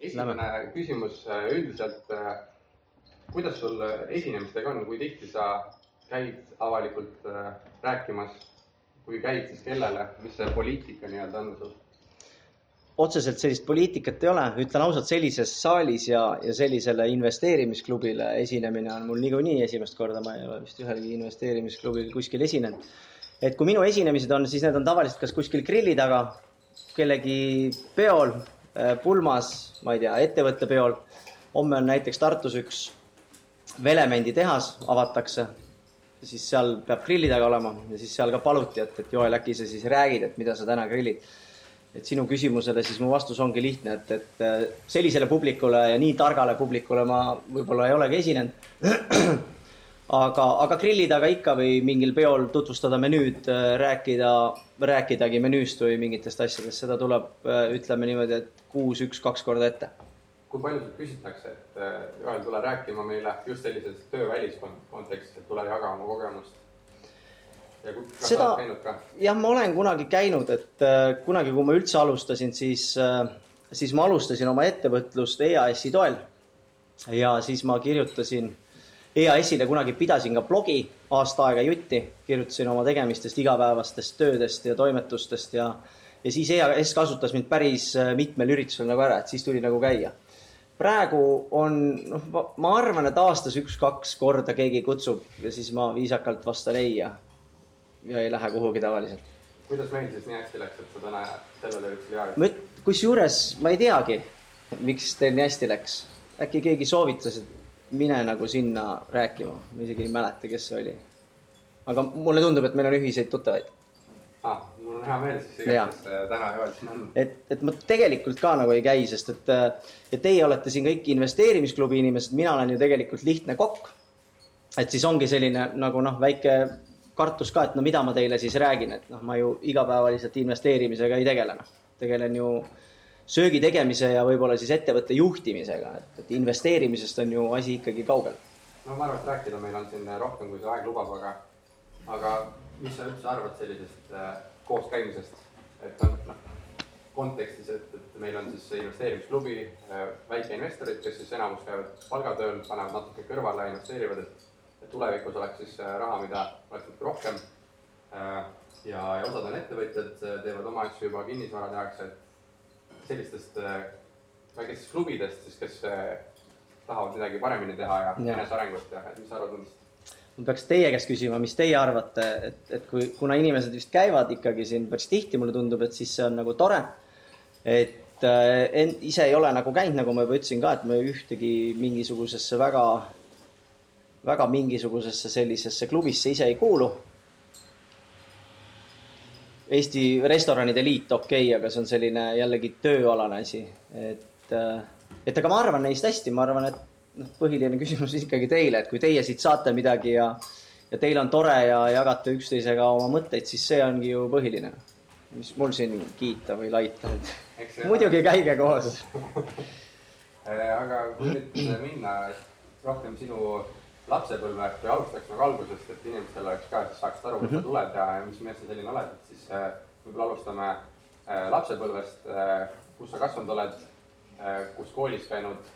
esimene küsimus äh, üldiselt, kuidas sul esinemistega on, kui tihti sa käid avalikult rääkimas, kui käid, siis kellele, mis see poliitika nii-öelda on sul? otseselt sellist poliitikat ei ole, ütlen ausalt, sellises saalis ja, ja sellisele investeerimisklubile esinemine on mul niikuinii esimest korda, ma ei ole vist ühelgi investeerimisklubil kuskil esinenud. et kui minu esinemised on, siis need on tavaliselt kas kuskil grilli taga, kellegi peol, äh, pulmas, ma ei tea, ettevõtte peol. homme on näiteks Tartus üks velemenditehas avatakse, siis seal peab grilli taga olema ja siis seal ka paluti, et, et Joel, äkki sa siis räägid, et mida sa täna grillid et sinu küsimusele siis mu vastus ongi lihtne, et, et äh, sellisele publikule ja nii targale publikule ma võib-olla ei olegi esinenud. aga, aga grillida aga ikka või mingil peol tutvustada menüüd, äh, rääkida, rääkidagi menüüst või mingitest asjadest, seda tuleb, äh, ütleme niimoodi, et kuus, üks, kaks korda ette. kui palju sult küsitakse, et Joel, tule rääkima meile just sellises tööväliskontekstis, et tule jaga oma kogemust seda, jah, ma olen kunagi käinud, et äh, kunagi, kui ma üldse alustasin, siis äh,, siis ma alustasin oma ettevõtlust EAS-i toel. ja siis ma kirjutasin EAS-ile kunagi pidasin ka blogi aasta aega jutti, kirjutasin oma tegemistest, igapäevastest töödest ja toimetustest ja ja siis EAS kasutas mind päris äh, mitmel üritusel nagu ära, et siis tuli nagu käia. praegu on, noh, ma arvan, et aastas üks-kaks korda keegi kutsub ja siis ma viisakalt vastan ei ja ja ei lähe kuhugi tavaliselt. kuidas meil siis nii hästi läks, et sa täna sellele üldse ei kusjuures ma ei teagi, miks teil nii hästi läks. äkki keegi soovitas, et mine nagu sinna rääkima, ma isegi ei mäleta, kes see oli. aga mulle tundub, et meil on ühiseid tuttavaid ah,. mul on hea meel siis igatahes täna Joel siin on. et, et ma tegelikult ka nagu ei käi, sest et, et teie olete siin kõik investeerimisklubi inimesed, mina olen ju tegelikult lihtne kokk. et siis ongi selline nagu noh, väike kartus ka, et no mida ma teile siis räägin, et noh, ma ju igapäevaliselt investeerimisega ei tegele, noh. tegelen ju söögi tegemise ja võib-olla siis ettevõtte juhtimisega, et, et investeerimisest on ju asi ikkagi kaugel. no ma arvan, et rääkida meil on siin rohkem, kui see aeg lubab, aga, aga mis sa üldse arvad sellisest äh, kooskäimisest, et noh, noh kontekstis, et, et meil on siis investeerimisklubi äh,, väikeinvestorid, kes siis enamus käivad palgatööl, panevad natuke kõrvale, investeerivad, et et tulevikus oleks siis äh, raha, mida oleks natuke rohkem. Äh, ja, ja osad on ettevõtjad, äh, teevad oma asju juba, kinnisvara tehakse. Sellistest väikestest klubidest siis, kes tahavad midagi paremini teha ja, ja. enesearengut ja, et mis sa arvad nendest? ma peaks teie käest küsima, mis teie arvate, et, et kui, kuna inimesed vist käivad ikkagi siin päris tihti, mulle tundub, et siis see on nagu tore. et äh, ise ei ole nagu käinud, nagu ma juba ütlesin ka, et me ühtegi mingisugusesse väga väga mingisugusesse sellisesse klubisse ise ei kuulu. Eesti Restoranide Liit, okei okay,, aga see on selline jällegi tööalane asi, et, et aga ma arvan neist hästi, ma arvan, et noh, põhiline küsimus ikkagi teile, et kui teie siit saate midagi ja, ja teil on tore ja jagate üksteisega oma mõtteid, siis see ongi ju põhiline. mis mul siin kiita või laita, et muidugi käige koos. Aga kui nüüd minna rohkem sinu lapsepõlve või alustaks nagu algusest, et inimestel oleks ka, siis saaksid aru, kust sa mhm. tuled ja, mis mees sa selline oled, et siis äh, võib-olla alustame äh, lapsepõlvest äh,, kus sa kasvanud oled kus koolis käinud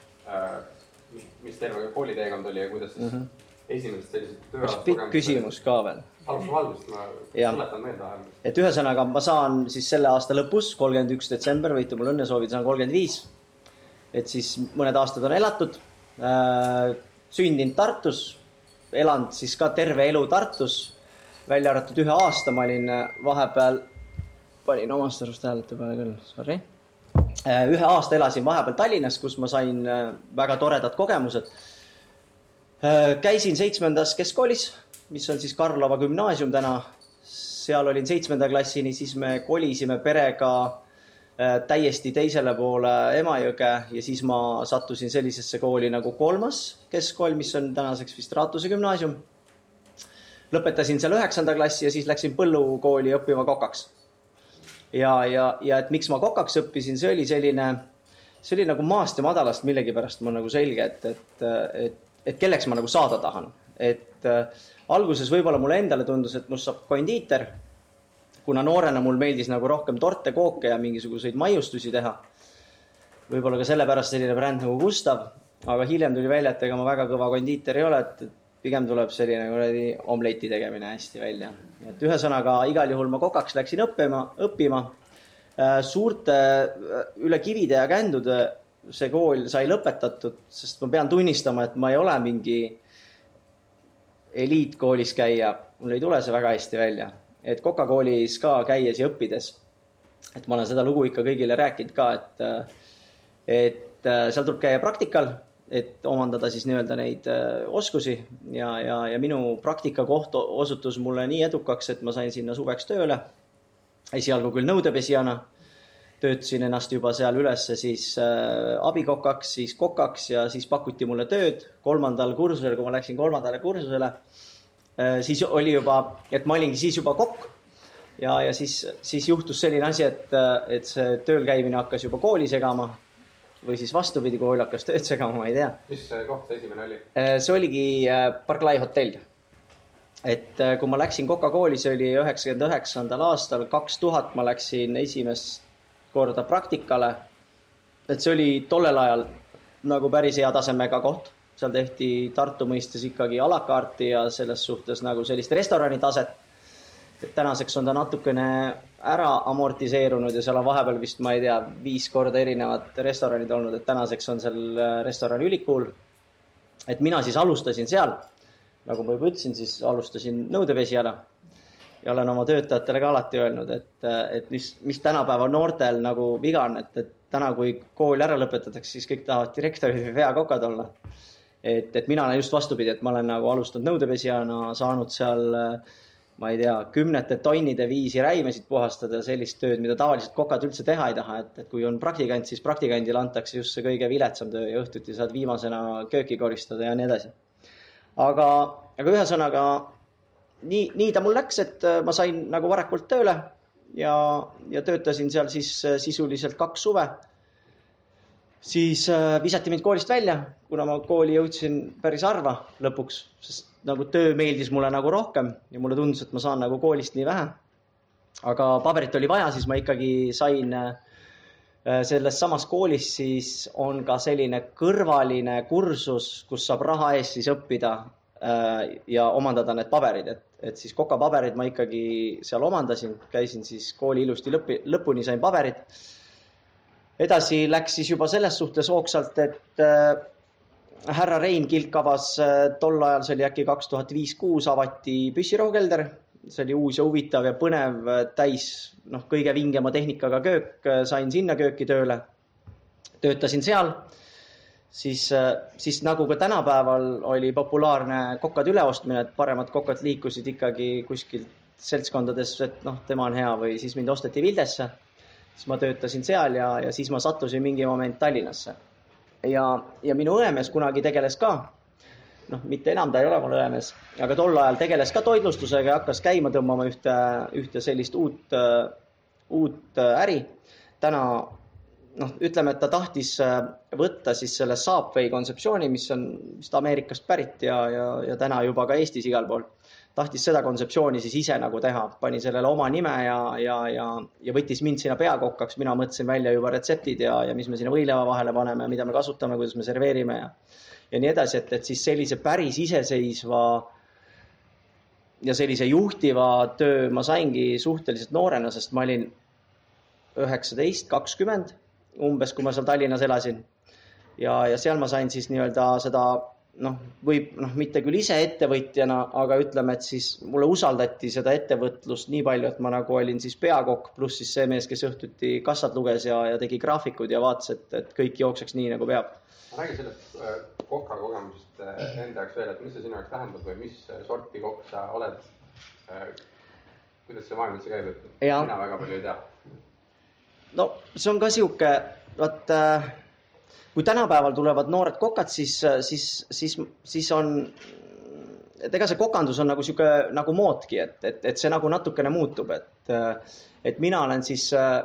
mis terve kooliteekond oli ja kuidas siis mm -hmm. esimesed sellised tööalast pikk küsimus ka veel. alustame algusest, ma tuletan meelde vahel. et ühesõnaga, ma saan siis selle aasta lõpus, kolmkümmend üks detsember, võite mulle õnne soovida, saan kolmkümmend viis. et siis mõned aastad on elatud äh, sündinud Tartus, elanud siis ka terve elu Tartus, välja arvatud ühe aasta ma olin äh, vahepeal, panin omast arust hääletu peale küll, sorry. Äh, ühe aasta elasin vahepeal Tallinnas, kus ma sain äh, väga toredad kogemused. käisin seitsmendas keskkoolis, mis on siis Karlova gümnaasium täna. seal olin seitsmenda klassini, siis me kolisime perega täiesti teisele poole Emajõge ja siis ma sattusin sellisesse kooli nagu kolmas keskkool, mis on tänaseks vist Raatuse gümnaasium. lõpetasin seal üheksanda klassi ja siis läksin Põllu kooli õppima kokaks. ja, ja, ja et miks ma kokaks õppisin, see oli selline, see oli nagu maast ja madalast millegipärast mul nagu selge, et, et, et, et kelleks ma nagu saada tahan. et äh, alguses võib-olla mulle endale tundus, et must saab kondiiter kuna noorena mul meeldis nagu rohkem torte, kooke ja mingisuguseid maiustusi teha, võib-olla ka sellepärast selline bränd nagu Gustav, aga hiljem tuli välja, et ega ma väga kõva kondiiter ei ole, et pigem tuleb selline kuradi omleti tegemine hästi välja. et ühesõnaga igal juhul ma kokaks läksin õppima, õppima. Äh, suurte üle kivide ja kändude see kool sai lõpetatud, sest ma pean tunnistama, et ma ei ole mingi eliitkoolis käija, mul ei tule see väga hästi välja, et Coca koolis ka käies ja õppides, et ma olen seda lugu ikka kõigile rääkinud ka, et, et seal tuleb käia praktikal, et omandada siis nii-öelda neid äh, oskusi ja, ja, ja minu praktikakoht osutus mulle nii edukaks, et ma sain sinna suveks tööle. esialgu küll nõudepesijana töötasin ennast juba seal ülesse siis äh, abikokaks, siis kokaks ja siis pakuti mulle tööd kolmandal kursusel, kui ma läksin kolmandale kursusele äh,. Siis oli juba, et ma olingi siis juba kokk ja, ja siis, siis juhtus selline asi, et, et see tööl käimine hakkas juba kooli segama või siis vastupidi, kool hakkas tööd segama, ma ei tea. mis koht see esimene oli? Äh, see oligi äh, Parklai hotell. et äh, kui ma läksin Coca kooli, see oli üheksakümne üheksandal aastal, kaks tuhat ma läksin esimest korda praktikale. et see oli tollel ajal nagu päris hea tasemega koht, seal tehti Tartu mõistes ikkagi a la carte'i ja selles suhtes nagu sellist restorani taset. et tänaseks on ta natukene ära amortiseerunud ja seal on vahepeal vist, ma ei tea, viis korda erinevad restoranid olnud, et tänaseks on seal äh, restoran ülikool. et mina siis alustasin seal, nagu ma juba ütlesin, siis alustasin nõudepesijana ja olen oma töötajatele ka alati öelnud, et, et mis, mis tänapäeva noortel nagu viga on, et, et täna, kui kool ära lõpetatakse, siis kõik tahavad direktorid või peakokad olla. Et, et mina olen just vastupidi, et ma olen nagu alustanud nõudepesijana, saanud seal ma ei tea, kümnete tonnide viisi räimesid puhastada, sellist tööd, mida tavaliselt kokad üldse teha ei taha, et, et kui on praktikant, siis praktikandile antakse just see kõige viletsam töö ja õhtuti saad viimasena kööki koristada ja nii edasi. aga, aga ühesõnaga nii, nii ta mul läks, et äh, ma sain nagu varakult tööle ja, ja töötasin seal siis äh, sisuliselt kaks suve. Siis äh, visati mind koolist välja, kuna ma kooli jõudsin päris harva lõpuks, sest nagu töö meeldis mulle nagu rohkem ja mulle tundus, et ma saan nagu koolist nii vähe. aga paberit oli vaja, siis ma ikkagi sain selles samas koolis siis on ka selline kõrvaline kursus, kus saab raha eest siis õppida ja omandada need paberid, et et siis kokapaberid ma ikkagi seal omandasin, käisin siis kooli ilusti lõpi, lõpuni sain paberid. Edasi läks siis juba selles suhtes hoogsalt, et äh, härra Rein Kilk avas äh, tol ajal, see oli äkki kaks tuhat viis, kuus, avati püssirohukelder. see oli uus ja huvitav ja põnev, äh, täis noh, kõige vingema tehnikaga köök, sain sinna kööki tööle. töötasin seal siis, siis nagu ka tänapäeval oli populaarne kokad üleostmine, et paremad kokad liikusid ikkagi kuskilt seltskondades, et noh, tema on hea või siis mind osteti Vildesse. Siis ma töötasin seal ja, ja siis ma sattusin mingi moment Tallinnasse. ja, ja minu õemees kunagi tegeles ka, noh, mitte enam ta ei ole mul õemees, aga tol ajal tegeles ka toitlustusega ja hakkas käima tõmbama ühte, ühte sellist uut, uut äri. täna noh, ütleme, et ta tahtis võtta siis selle Subway kontseptsiooni, mis on vist Ameerikast pärit ja, ja, ja täna juba ka Eestis igal pool. Tahtis seda kontseptsiooni siis ise nagu teha, pani sellele oma nime ja, ja, ja, ja võttis mind sinna peakokkaks, mina mõtlesin välja juba retseptid ja, ja mis me sinna võileiva vahele paneme, mida me kasutame, kuidas me serveerime ja, ja nii edasi, et, et siis sellise päris iseseisva ja sellise juhtiva töö ma saingi suhteliselt noorena, sest ma olin üheksateist, kakskümmend umbes, kui ma seal Tallinnas elasin. ja, ja seal ma sain siis nii-öelda seda noh, võib noh, mitte küll ise ettevõtjana, aga ütleme, et siis mulle usaldati seda ettevõtlust nii palju, et ma nagu olin siis peakokk, pluss siis see mees, kes õhtuti kassad luges ja, ja tegi graafikud ja vaatas, et, et kõik jookseks nii, nagu peab. räägi sellest äh, koka kogemusest äh, enda jaoks veel, et mis see sinu jaoks tähendab või mis sorti kokk sa oled? Äh, kuidas see maailm üldse käib, et mina väga palju ei tea no see on ka sihuke, vot äh, kui tänapäeval tulevad noored kokad, siis, siis, siis, siis on, et ega see kokandus on nagu sihuke nagu moodki, et, et, et see nagu natukene muutub, et, et mina olen siis äh,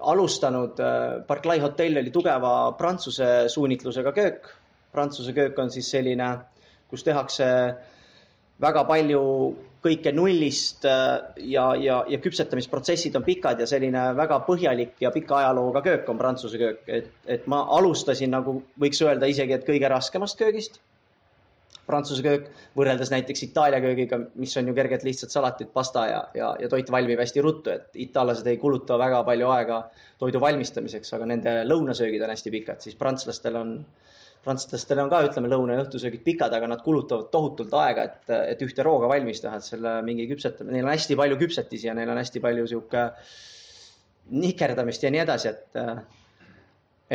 alustanud äh,, Barclay hotell oli tugeva prantsuse suunitlusega köök. Prantsuse köök on siis selline, kus tehakse väga palju kõike nullist äh, ja, ja, ja küpsetamisprotsessid on pikad ja selline väga põhjalik ja pika ajalooga köök on prantsuse köök, et, et ma alustasin nagu võiks öelda isegi, et kõige raskemast köögist. Prantsuse köök võrreldes näiteks Itaalia köögiga, mis on ju kergelt lihtsalt salatid, pasta ja, ja, ja toit valmib hästi ruttu, et itaallased ei kuluta väga palju aega toidu valmistamiseks, aga nende lõunasöögid on hästi pikad, siis prantslastel on äh, prantslastel on ka, ütleme, lõuna ja õhtusöögid pikad, aga nad kulutavad tohutult aega, et, et ühte rooga valmis teha, et selle mingi küpsetamine, neil on hästi palju küpsetisi ja neil on hästi palju sihuke nihkerdamist ja nii edasi, et,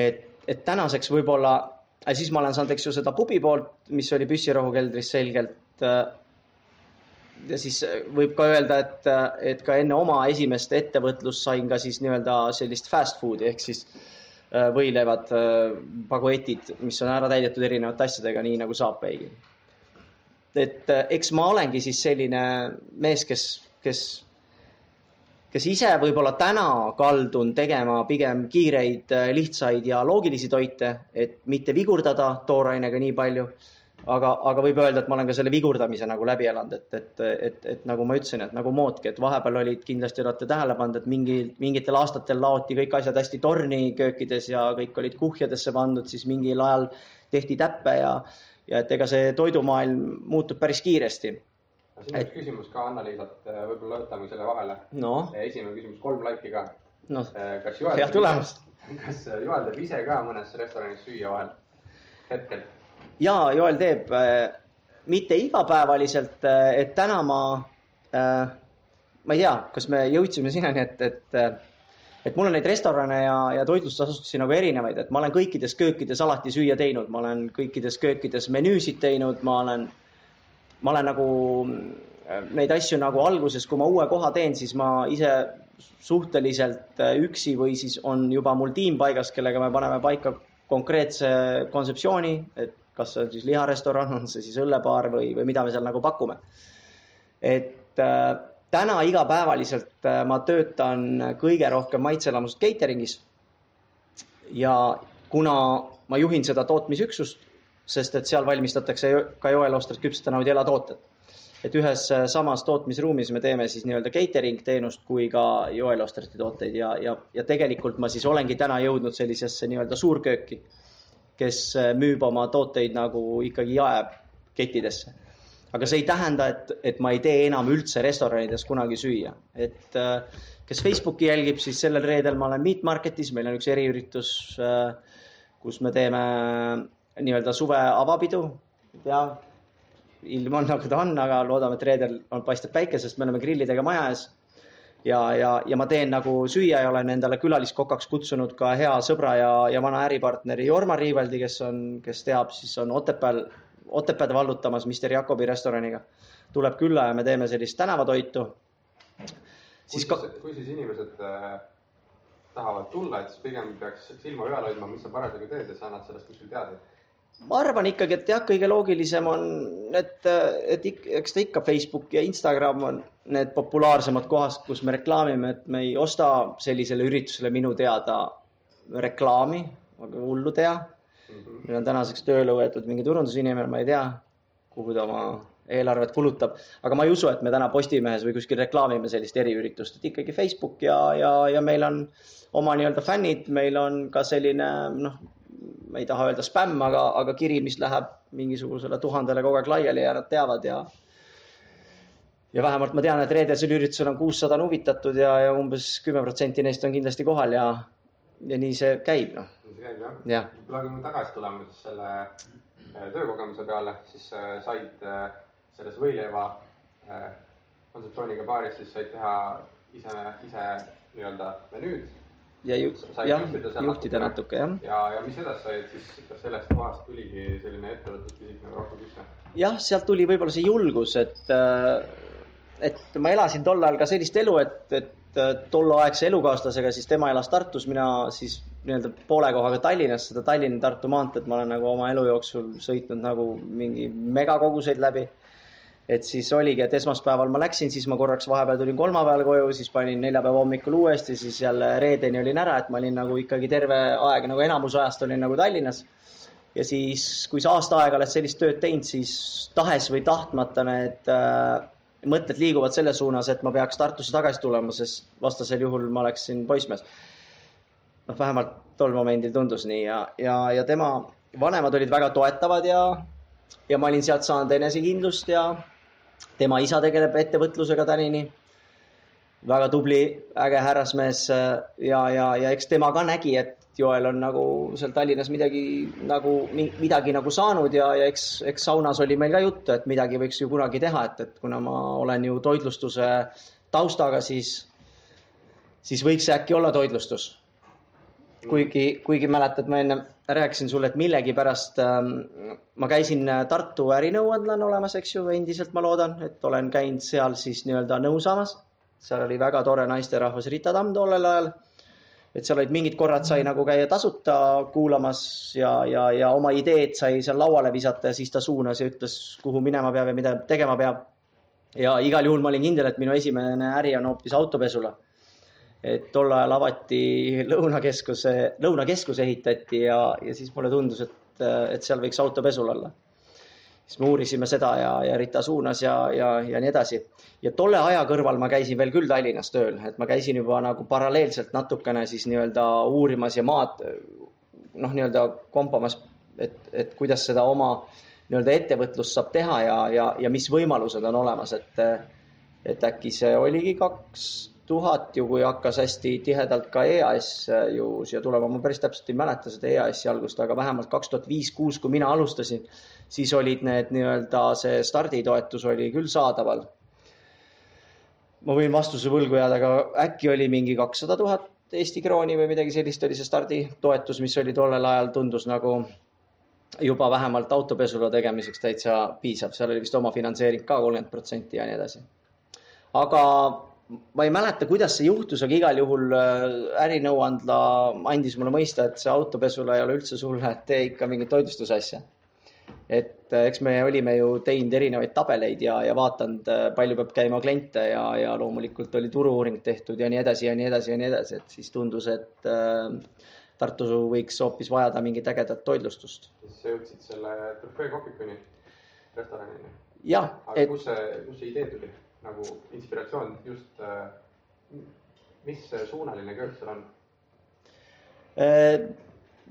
et, et tänaseks võib-olla, siis ma olen saanud, eks ju, seda pubi poolt, mis oli püssirohukeldris selgelt. ja siis võib ka öelda, et, et ka enne oma esimest ettevõtlust sain ka siis nii-öelda sellist fast food'i ehk siis Äh, võileivad, äh, paguetid, mis on ära täidetud erinevate asjadega, nii nagu saab peigil. et äh, eks ma olengi siis selline mees, kes, kes, kes ise võib-olla täna kaldun tegema pigem kiireid, lihtsaid ja loogilisi toite, et mitte vigurdada toorainega nii palju aga, aga võib öelda, et ma olen ka selle vigurdamise nagu läbi elanud, et, et, et, et nagu ma ütlesin, et nagu moodki, et vahepeal olid, kindlasti olete tähele pannud, et mingi, mingitel aastatel laoti kõik asjad hästi torni köökides ja kõik olid kuhjadesse pandud, siis mingil ajal tehti täppe ja, ja et ega see toidumaailm muutub päris kiiresti. siin on üks küsimus ka Anna-Liisalt, võib-olla võtame selle vahele no.. esimene küsimus, kolm laiki ka no.. kas Joel head tulemust! kas teeb ise ka mõnes restoranis süüa vahel hetkel? Ja Joel teeb äh, mitte igapäevaliselt, äh, et täna ma äh,, ma ei tea, kas me jõudsime sinnani, et, et et mul on neid restorane ja, ja toitlustusasutusi nagu erinevaid, et ma olen kõikides köökides alati süüa teinud, ma olen kõikides köökides menüüsid teinud, ma olen, ma olen nagu neid asju nagu alguses, kui ma uue koha teen, siis ma ise suhteliselt üksi või siis on juba mul tiim paigas, kellega me paneme paika konkreetse kontseptsiooni, et kas see on siis liharestoran, on see siis õllebaar või, või mida me seal nagu pakume. et äh, täna igapäevaliselt äh, ma töötan kõige rohkem maitseelamust catering'is. ja kuna ma juhin seda tootmisüksust, sest et seal valmistatakse ka Joel Ostrat küpsetanud jelatooted. et ühes äh, samas tootmisruumis me teeme siis nii-öelda catering teenust kui ka Joel Ostrati tooteid ja, ja, ja tegelikult ma siis olengi täna jõudnud sellisesse nii-öelda suurkööki kes äh, müüb oma tooteid nagu ikkagi jaekettidesse. aga see ei tähenda, et, et ma ei tee enam üldse restoranides kunagi süüa, et äh, kes Facebooki jälgib, siis sellel reedel ma olen Meat Marketis, meil on üks eriüritus, äh, kus me teeme nii-öelda suve avapidu. ja ilm on nagu ta on, aga loodame, et reedel on, paistab päike, sest me oleme grillidega maja ees ja, ja, ja ma teen nagu süüa ja olen endale külaliskokaks kutsunud ka hea sõbra ja, ja vana äripartneri Jorma Riiveldi, kes on, kes teab, siis on Otepääl, Otepääd vallutamas Mister Jakobi restoraniga. tuleb külla ja me teeme sellist tänavatoitu. siis ka... kui siis inimesed äh, tahavad tulla, et siis pigem peaks silma peal hoidma, mis sa parasjagu teed ja sa annad sellest kuskil teada ma arvan ikkagi, et jah, kõige loogilisem on, et, et eks ta ikka Facebook ja Instagram on need populaarsemad kohad, kus me reklaamime, et me ei osta sellisele üritusele minu teada reklaami, aga hullu teha mm. -hmm. meil on tänaseks tööle võetud mingi turundusinimene, ma ei tea, kuhu ta oma eelarvet kulutab, aga ma ei usu, et me täna Postimehes või kuskil reklaamime sellist eriüritust, et ikkagi Facebook ja, ja, ja meil on oma nii-öelda fännid, meil on ka selline noh, ma ei taha öelda spämm, aga, aga kiri, mis läheb mingisugusele tuhandele kogu aeg laiali ja nad teavad ja ja vähemalt ma tean, et reedesel üritusel on kuussada on huvitatud ja, ja umbes kümme protsenti neist on kindlasti kohal ja, ja nii see käib, noh. nii see käib jah ja. ja.. võib-olla kui me tagasi tuleme siis selle äh, töökogemuse peale, siis äh, said äh, selles võileiva kontseptsiooniga baaris, siis said teha ise, ise nii-öelda menüüd ja ju, jah, juhtida natuke, jah. ja, ja mis edasi sai, et siis kas sellest kohast tuligi selline ettevõtlusfisik nagu rohkem pihta? jah, sealt tuli võib-olla see julgus, et, äh, et ma elasin tol ajal ka sellist elu, et, et äh, tolleaegse elukaaslasega, siis tema elas Tartus, mina siis nii-öelda poole kohaga Tallinnas, seda Tallinna-Tartu maanteed ma olen nagu oma elu jooksul sõitnud nagu mingi megakoguseid läbi et siis oligi, et esmaspäeval ma läksin, siis ma korraks vahepeal tulin kolmapäeval koju, siis panin neljapäeva hommikul uuesti, siis jälle reedeni olin ära, et ma olin nagu ikkagi terve aeg nagu enamus ajast olin nagu Tallinnas. ja siis, kui sa aasta aega oled sellist tööd teinud, siis tahes või tahtmata need äh, mõtted liiguvad selles suunas, et ma peaks Tartusse tagasi tulema, sest vastasel juhul ma oleksin poissmees. noh, vähemalt tol momendil tundus nii ja, ja, ja tema vanemad olid väga toetavad ja, ja ma olin sealt saanud enesekindlust ja tema isa tegeleb ettevõtlusega tänini. väga tubli, äge härrasmees ja, ja, ja eks tema ka nägi, et Joel on nagu seal Tallinnas midagi nagu, midagi nagu saanud ja, ja eks, eks saunas oli meil ka juttu, et midagi võiks ju kunagi teha, et, et kuna ma olen ju toitlustuse taustaga, siis, siis võiks äkki olla toitlustus. kuigi, kuigi mäletad, ma enne rääkisin sulle, et millegipärast ähm, ma käisin Tartu ärinõuandlana olemas, eks ju, endiselt ma loodan, et olen käinud seal siis nii-öelda nõu saamas. seal oli väga tore naisterahvas Rita Tamm tollel ajal et seal olid mingid korrad sai nagu käia tasuta kuulamas ja, ja, ja oma ideed sai seal lauale visata ja siis ta suunas ja ütles, kuhu minema peab ja mida tegema peab. ja igal juhul ma olin kindel, et minu esimene äri on hoopis autopesula. Et tol ajal avati Lõunakeskuse, Lõunakeskus ehitati ja, ja siis mulle tundus, et, et seal võiks autopesul olla. Siis me uurisime seda ja, ja Rita suunas ja, ja, ja nii edasi. ja tolle aja kõrval ma käisin veel küll Tallinnas tööl, et ma käisin juba nagu paralleelselt natukene siis nii-öelda uurimas ja maad noh, nii-öelda kompamas, et, et kuidas seda oma nii-öelda ettevõtlust saab teha ja, ja, ja mis võimalused on olemas, et, et äkki see oligi kaks tuhat ju, kui hakkas hästi tihedalt ka EAS ju siia tulema, ma päris täpselt ei mäleta seda EAS-i algust, aga vähemalt kaks tuhat viis, kuus, kui mina alustasin siis olid need nii-öelda, see starditoetus oli küll saadaval. ma võin vastuse võlgu jääda, aga äkki oli mingi kakssada tuhat Eesti krooni või midagi sellist oli see starditoetus, mis oli tollel ajal, tundus nagu juba vähemalt autopesula tegemiseks täitsa piisav, seal oli vist omafinantseering ka kolmkümmend protsenti ja nii edasi. aga ma ei mäleta, kuidas see juhtus, aga igal juhul äh, ärinõuandla andis mulle mõista, et see autopesula ei ole üldse sulle, et tee ikka mingit toitlustusasja et äh, eks me olime ju teinud erinevaid tabeleid ja, ja vaadanud, äh, palju peab käima kliente ja, ja loomulikult oli turu-uuring tehtud ja nii edasi ja nii edasi ja nii edasi, et siis tundus, et äh, Tartu võiks hoopis vajada mingit ägedat toitlustust. siis sa jõudsid selle trofee kohvikuni, restoranini? jah. aga et... kus see, kus see idee tuli, nagu inspiratsioon just äh,, mis suunaline köök seal on äh,?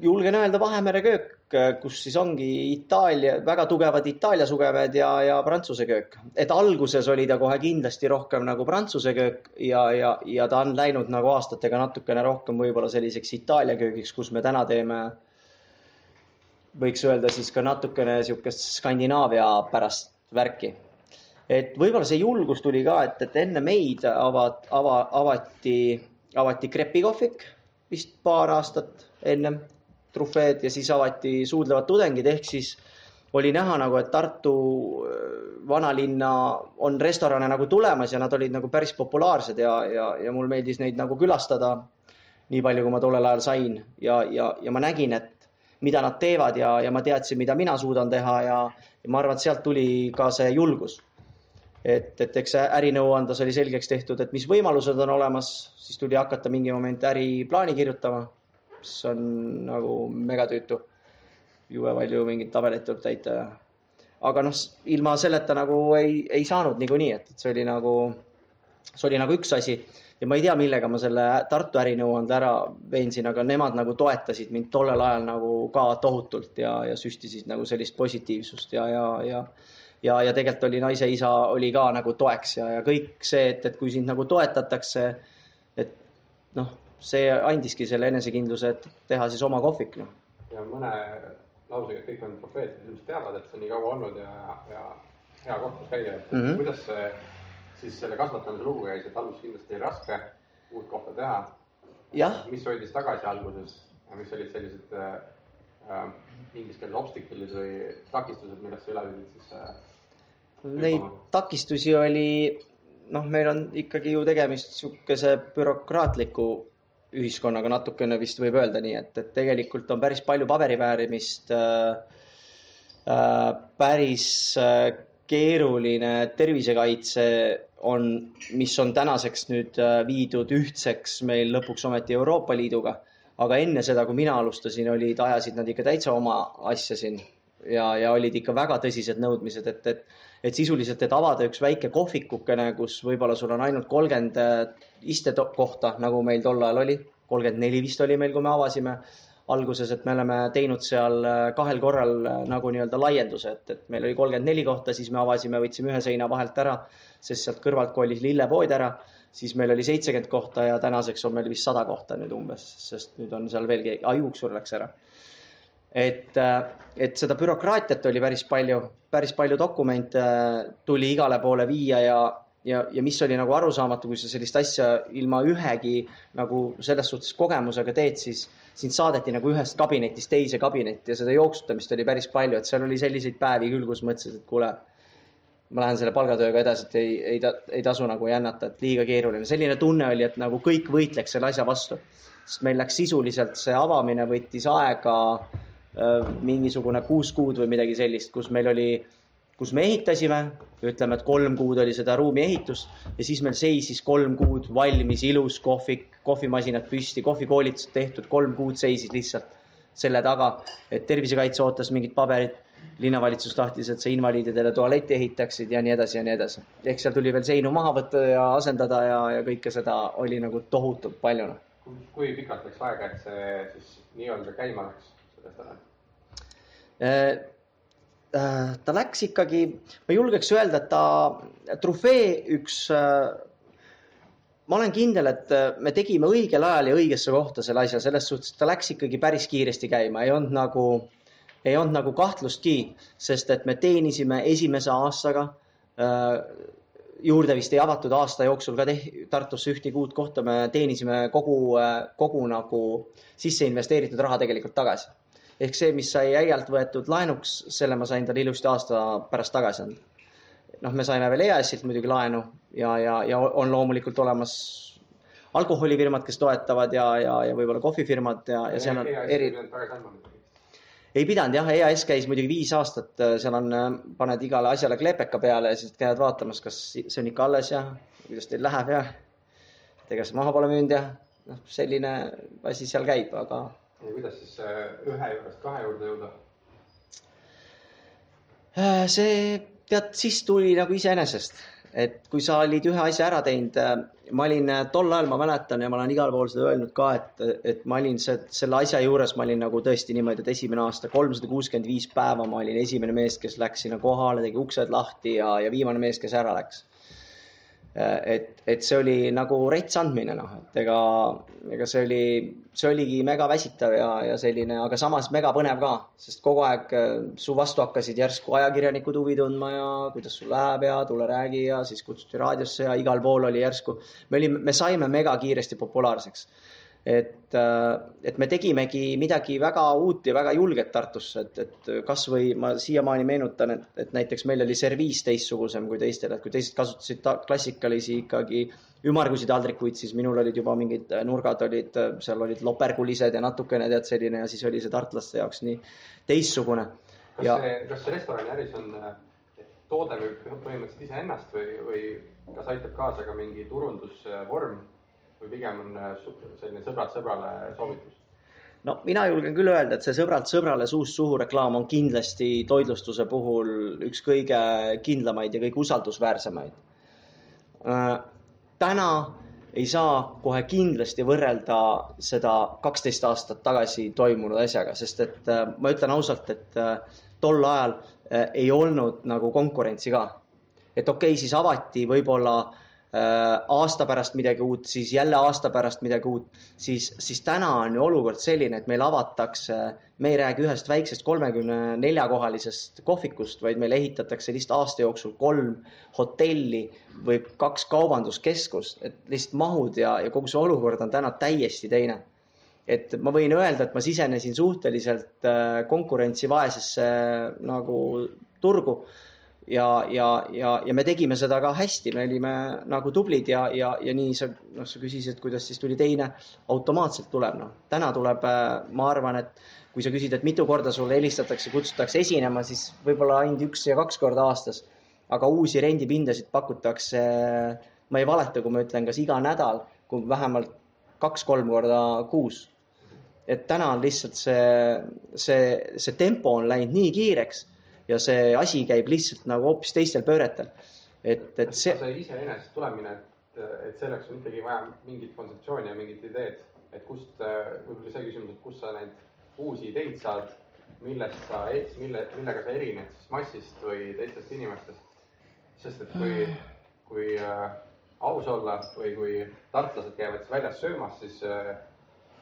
julgen öelda Vahemere köök Äh, kus siis ongi Itaalia, väga tugevad Itaalia sugemed ja, ja Prantsuse köök. et alguses oli ta kohe kindlasti rohkem nagu Prantsuse köök ja, ja, ja ta on läinud nagu aastatega natukene rohkem võib-olla selliseks Itaalia köögiks, kus me täna teeme, võiks öelda siis ka natukene niisugust Skandinaavia pärast värki. Et võib-olla see julgus tuli ka, et, et enne meid avad, ava, avati, avati krepikohvik vist paar aastat ennem trufeed ja siis avati suudlevad tudengid, ehk siis oli näha nagu, et Tartu äh, vanalinna on restorane nagu tulemas ja nad olid nagu päris populaarsed ja, ja, ja mul meeldis neid nagu külastada nii palju, kui ma tollel ajal sain ja, ja, ja ma nägin, et mida nad teevad ja, ja ma teadsin, mida mina suudan teha ja, ja ma arvan, et sealt tuli ka see julgus. Et, et eks ärinõuandes oli selgeks tehtud, et mis võimalused on olemas, siis tuli hakata mingi moment äriplaani kirjutama see on nagu megatüütu. jube palju mingeid tabeleid tuleb täita ja, aga noh, ilma selleta nagu ei, ei saanud niikuinii, et, et see oli nagu, see oli nagu üks asi ja ma ei tea, millega ma selle Tartu ärinõuande ära veensin, aga nemad nagu toetasid mind tollel ajal nagu ka tohutult ja, ja süstisid nagu sellist positiivsust ja, ja, ja ja, ja tegelikult oli naise isa oli ka nagu toeks ja, ja kõik see, et, et kui sind nagu toetatakse, et noh, see andiski selle enesekindluse, et teha siis oma kohvik, noh. ja mõne lausega, kõik on profeetid, ilmselt teavad, et see on nii kaua olnud ja, ja hea koht, kus käia, et mm -hmm. kuidas see siis selle kasvatamise lugu käis, et alguses kindlasti oli raske uut kohta teha. mis hoidis tagasi alguses ja mis olid sellised äh, äh inglise keeles obstacle'id või takistused, millest sa üle pidid siis äh, Neid takistusi oli, noh, meil on ikkagi ju tegemist niisuguse bürokraatliku ühiskonnaga natukene vist võib öelda nii, et, et tegelikult on päris palju paberiväärimist äh,, äh, päris äh, keeruline tervisekaitse on, mis on tänaseks nüüd äh, viidud ühtseks meil lõpuks ometi Euroopa Liiduga. aga enne seda, kui mina alustasin, olid, ajasid nad ikka täitsa oma asja siin ja, ja olid ikka väga tõsised nõudmised, et, et, et sisuliselt, et avada üks väike kohvikukene, kus võib-olla sul on ainult kolmkümmend äh, istekohta, nagu meil tol ajal oli, kolmkümmend neli vist oli meil, kui me avasime alguses, et me oleme teinud seal äh, kahel korral äh, nagu nii-öelda laienduse, et, et meil oli kolmkümmend neli kohta, siis me avasime, võtsime ühe seina vahelt ära, sest sealt kõrvalt kolis lillepood ära siis meil oli seitsekümmend kohta ja tänaseks on meil vist sada kohta nüüd umbes, sest nüüd on seal veel keegi, Juuksur läks ära. Et, äh, et seda bürokraatiat oli päris palju, päris palju dokumente äh, tuli igale poole viia ja, ja, ja mis oli nagu arusaamatu, kui sa sellist asja ilma ühegi nagu selles suhtes kogemusega teed, siis sind saadeti nagu ühest kabinetist teise kabinetti ja seda jooksutamist oli päris palju, et seal oli selliseid päevi küll, kus mõtlesid, et kuule ma lähen selle palgatööga edasi, et ei, ei, ei tasu nagu jännata, et liiga keeruline. selline tunne oli, et nagu kõik võitleks selle asja vastu. sest meil läks sisuliselt see avamine võttis aega äh, mingisugune kuus kuud või midagi sellist, kus meil oli, kus me ehitasime, ütleme, et kolm kuud oli seda ruumi ehitust ja siis meil seisis kolm kuud valmis ilus kohvik, kohvimasinad püsti, kohvikoolitused tehtud, kolm kuud seisis lihtsalt selle taga, et tervisekaitse ootas mingit paberit linnavalitsus tahtis, et sa invaliididele tualeti ehitaksid ja nii edasi ja nii edasi. ehk seal tuli veel seinu maha võtta ja asendada ja, ja kõike seda oli nagu tohutult palju. Noh. kui pikalt läks aega, et see siis nii-öelda käima läks, äh,? äh ta läks ikkagi, ma julgeks öelda, et ta, trofee üks äh, ma olen kindel, et me tegime õigel ajal ja õigesse kohta selle asja, selles suhtes, et ta läks ikkagi päris kiiresti käima, ei olnud nagu ei olnud nagu kahtlustki, sest et me teenisime esimese aastaga juurde vist ei avatud aasta jooksul ka Tartusse ühtegi uut kohta, me teenisime kogu, kogu nagu sisse investeeritud raha tegelikult tagasi. Ehk see, mis sai äialt võetud laenuks, selle ma sain talle ilusti aasta pärast tagasi anda. noh, me saime veel EAS-ilt muidugi laenu ja, ja, ja on loomulikult olemas alkoholifirmad, kes toetavad ja, ja, ja võib-olla kohvifirmad ja, ja seal on eri ei pidanud jah, EAS käis muidugi viis aastat, äh, seal on, äh, paned igale asjale kleepeka peale ja siis käivad vaatamas, kas see on ikka alles ja kuidas teil läheb ja et ega see maha pole müünud ja noh, selline asi seal käib, aga. Ja kuidas siis äh, ühe juurest kahe juurde jõuda? see tead, siis tuli nagu iseenesest, et kui sa olid ühe asja ära teinud ma olin äh, tol ajal, ma mäletan ja ma olen igal pool seda öelnud ka, et, et ma olin see, selle asja juures, ma olin nagu tõesti niimoodi, et esimene aasta kolmsada kuuskümmend viis päeva ma olin esimene mees, kes läks sinna kohale, tegi uksed lahti ja, ja viimane mees, kes ära läks et, et see oli nagu rets andmine, noh, et ega, ega see oli, see oligi mega väsitav ja, ja selline, aga samas mega põnev ka, sest kogu aeg äh, su vastu hakkasid järsku ajakirjanikud huvi tundma ja kuidas sul läheb ja tule räägi ja siis kutsuti raadiosse ja igal pool oli järsku, me olime, me saime mega kiiresti populaarseks et, äh, et me tegimegi midagi väga uut ja väga julget Tartusse, et, et kasvõi ma siiamaani meenutan, et, et näiteks meil oli serviis teistsugusem kui teistel, et kui teised kasutasid klassikalisi ikkagi ümmargusi taldrikuid, siis minul olid juba mingid nurgad olid, seal olid lopergulised ja natukene tead selline ja siis oli see tartlaste jaoks nii teistsugune. kas ja... see, kas see restorani äris on, toode müüb põhimõtteliselt iseennast või, või kas aitab kaasa ka mingi turundusvorm? Või pigem on äh, selline sõbrad sõbrale soovitus? no mina julgen küll öelda, et see sõbrad sõbrale suust suhu reklaam on kindlasti toitlustuse puhul üks kõige kindlamaid ja kõige usaldusväärsemaid. Äh, täna ei saa kohe kindlasti võrrelda seda kaksteist aastat tagasi toimunud asjaga, sest et äh, ma ütlen ausalt, et tol ajal ei olnud nagu konkurentsi ka. et okei okay,, siis avati võib-olla Äh, aasta pärast midagi uut, siis jälle aasta pärast midagi uut, siis, siis täna on ju olukord selline, et meil avatakse, me ei räägi ühest väiksest kolmekümne nelja kohalisest kohvikust, vaid meil ehitatakse lihtsalt aasta jooksul kolm hotelli või kaks kaubanduskeskust, et lihtsalt mahud ja, ja kogu see olukord on täna täiesti teine. et ma võin öelda, et ma sisenesin suhteliselt äh, konkurentsivaesesse nagu turgu ja, ja, ja, ja me tegime seda ka hästi, me olime nagu tublid ja, ja, ja nii sa, noh, sa küsisid, kuidas siis tuli teine, automaatselt tuleb, noh. täna tuleb, äh, ma arvan, et kui sa küsid, et mitu korda sulle helistatakse, kutsutakse esinema, siis võib-olla ainult üks ja kaks korda aastas. aga uusi rendipindasid pakutakse, ma ei valeta, kui ma ütlen, kas iga nädal, kui vähemalt kaks-kolm korda kuus. et täna on lihtsalt see, see, see tempo on läinud nii kiireks ja see asi käib lihtsalt nagu hoopis teistel pööretel. et, et see. see iseenesest tulemine, et, et selleks on ikkagi vaja mingit kontseptsiooni ja mingit ideed, et kust, võib-olla see küsimus, et kust sa neid uusi ideid saad millest sa, mille, millega sa erined siis massist või teistest inimestest. sest et kui, kui äh, aus olla või kui tartlased käivad siis väljas söömas, siis äh,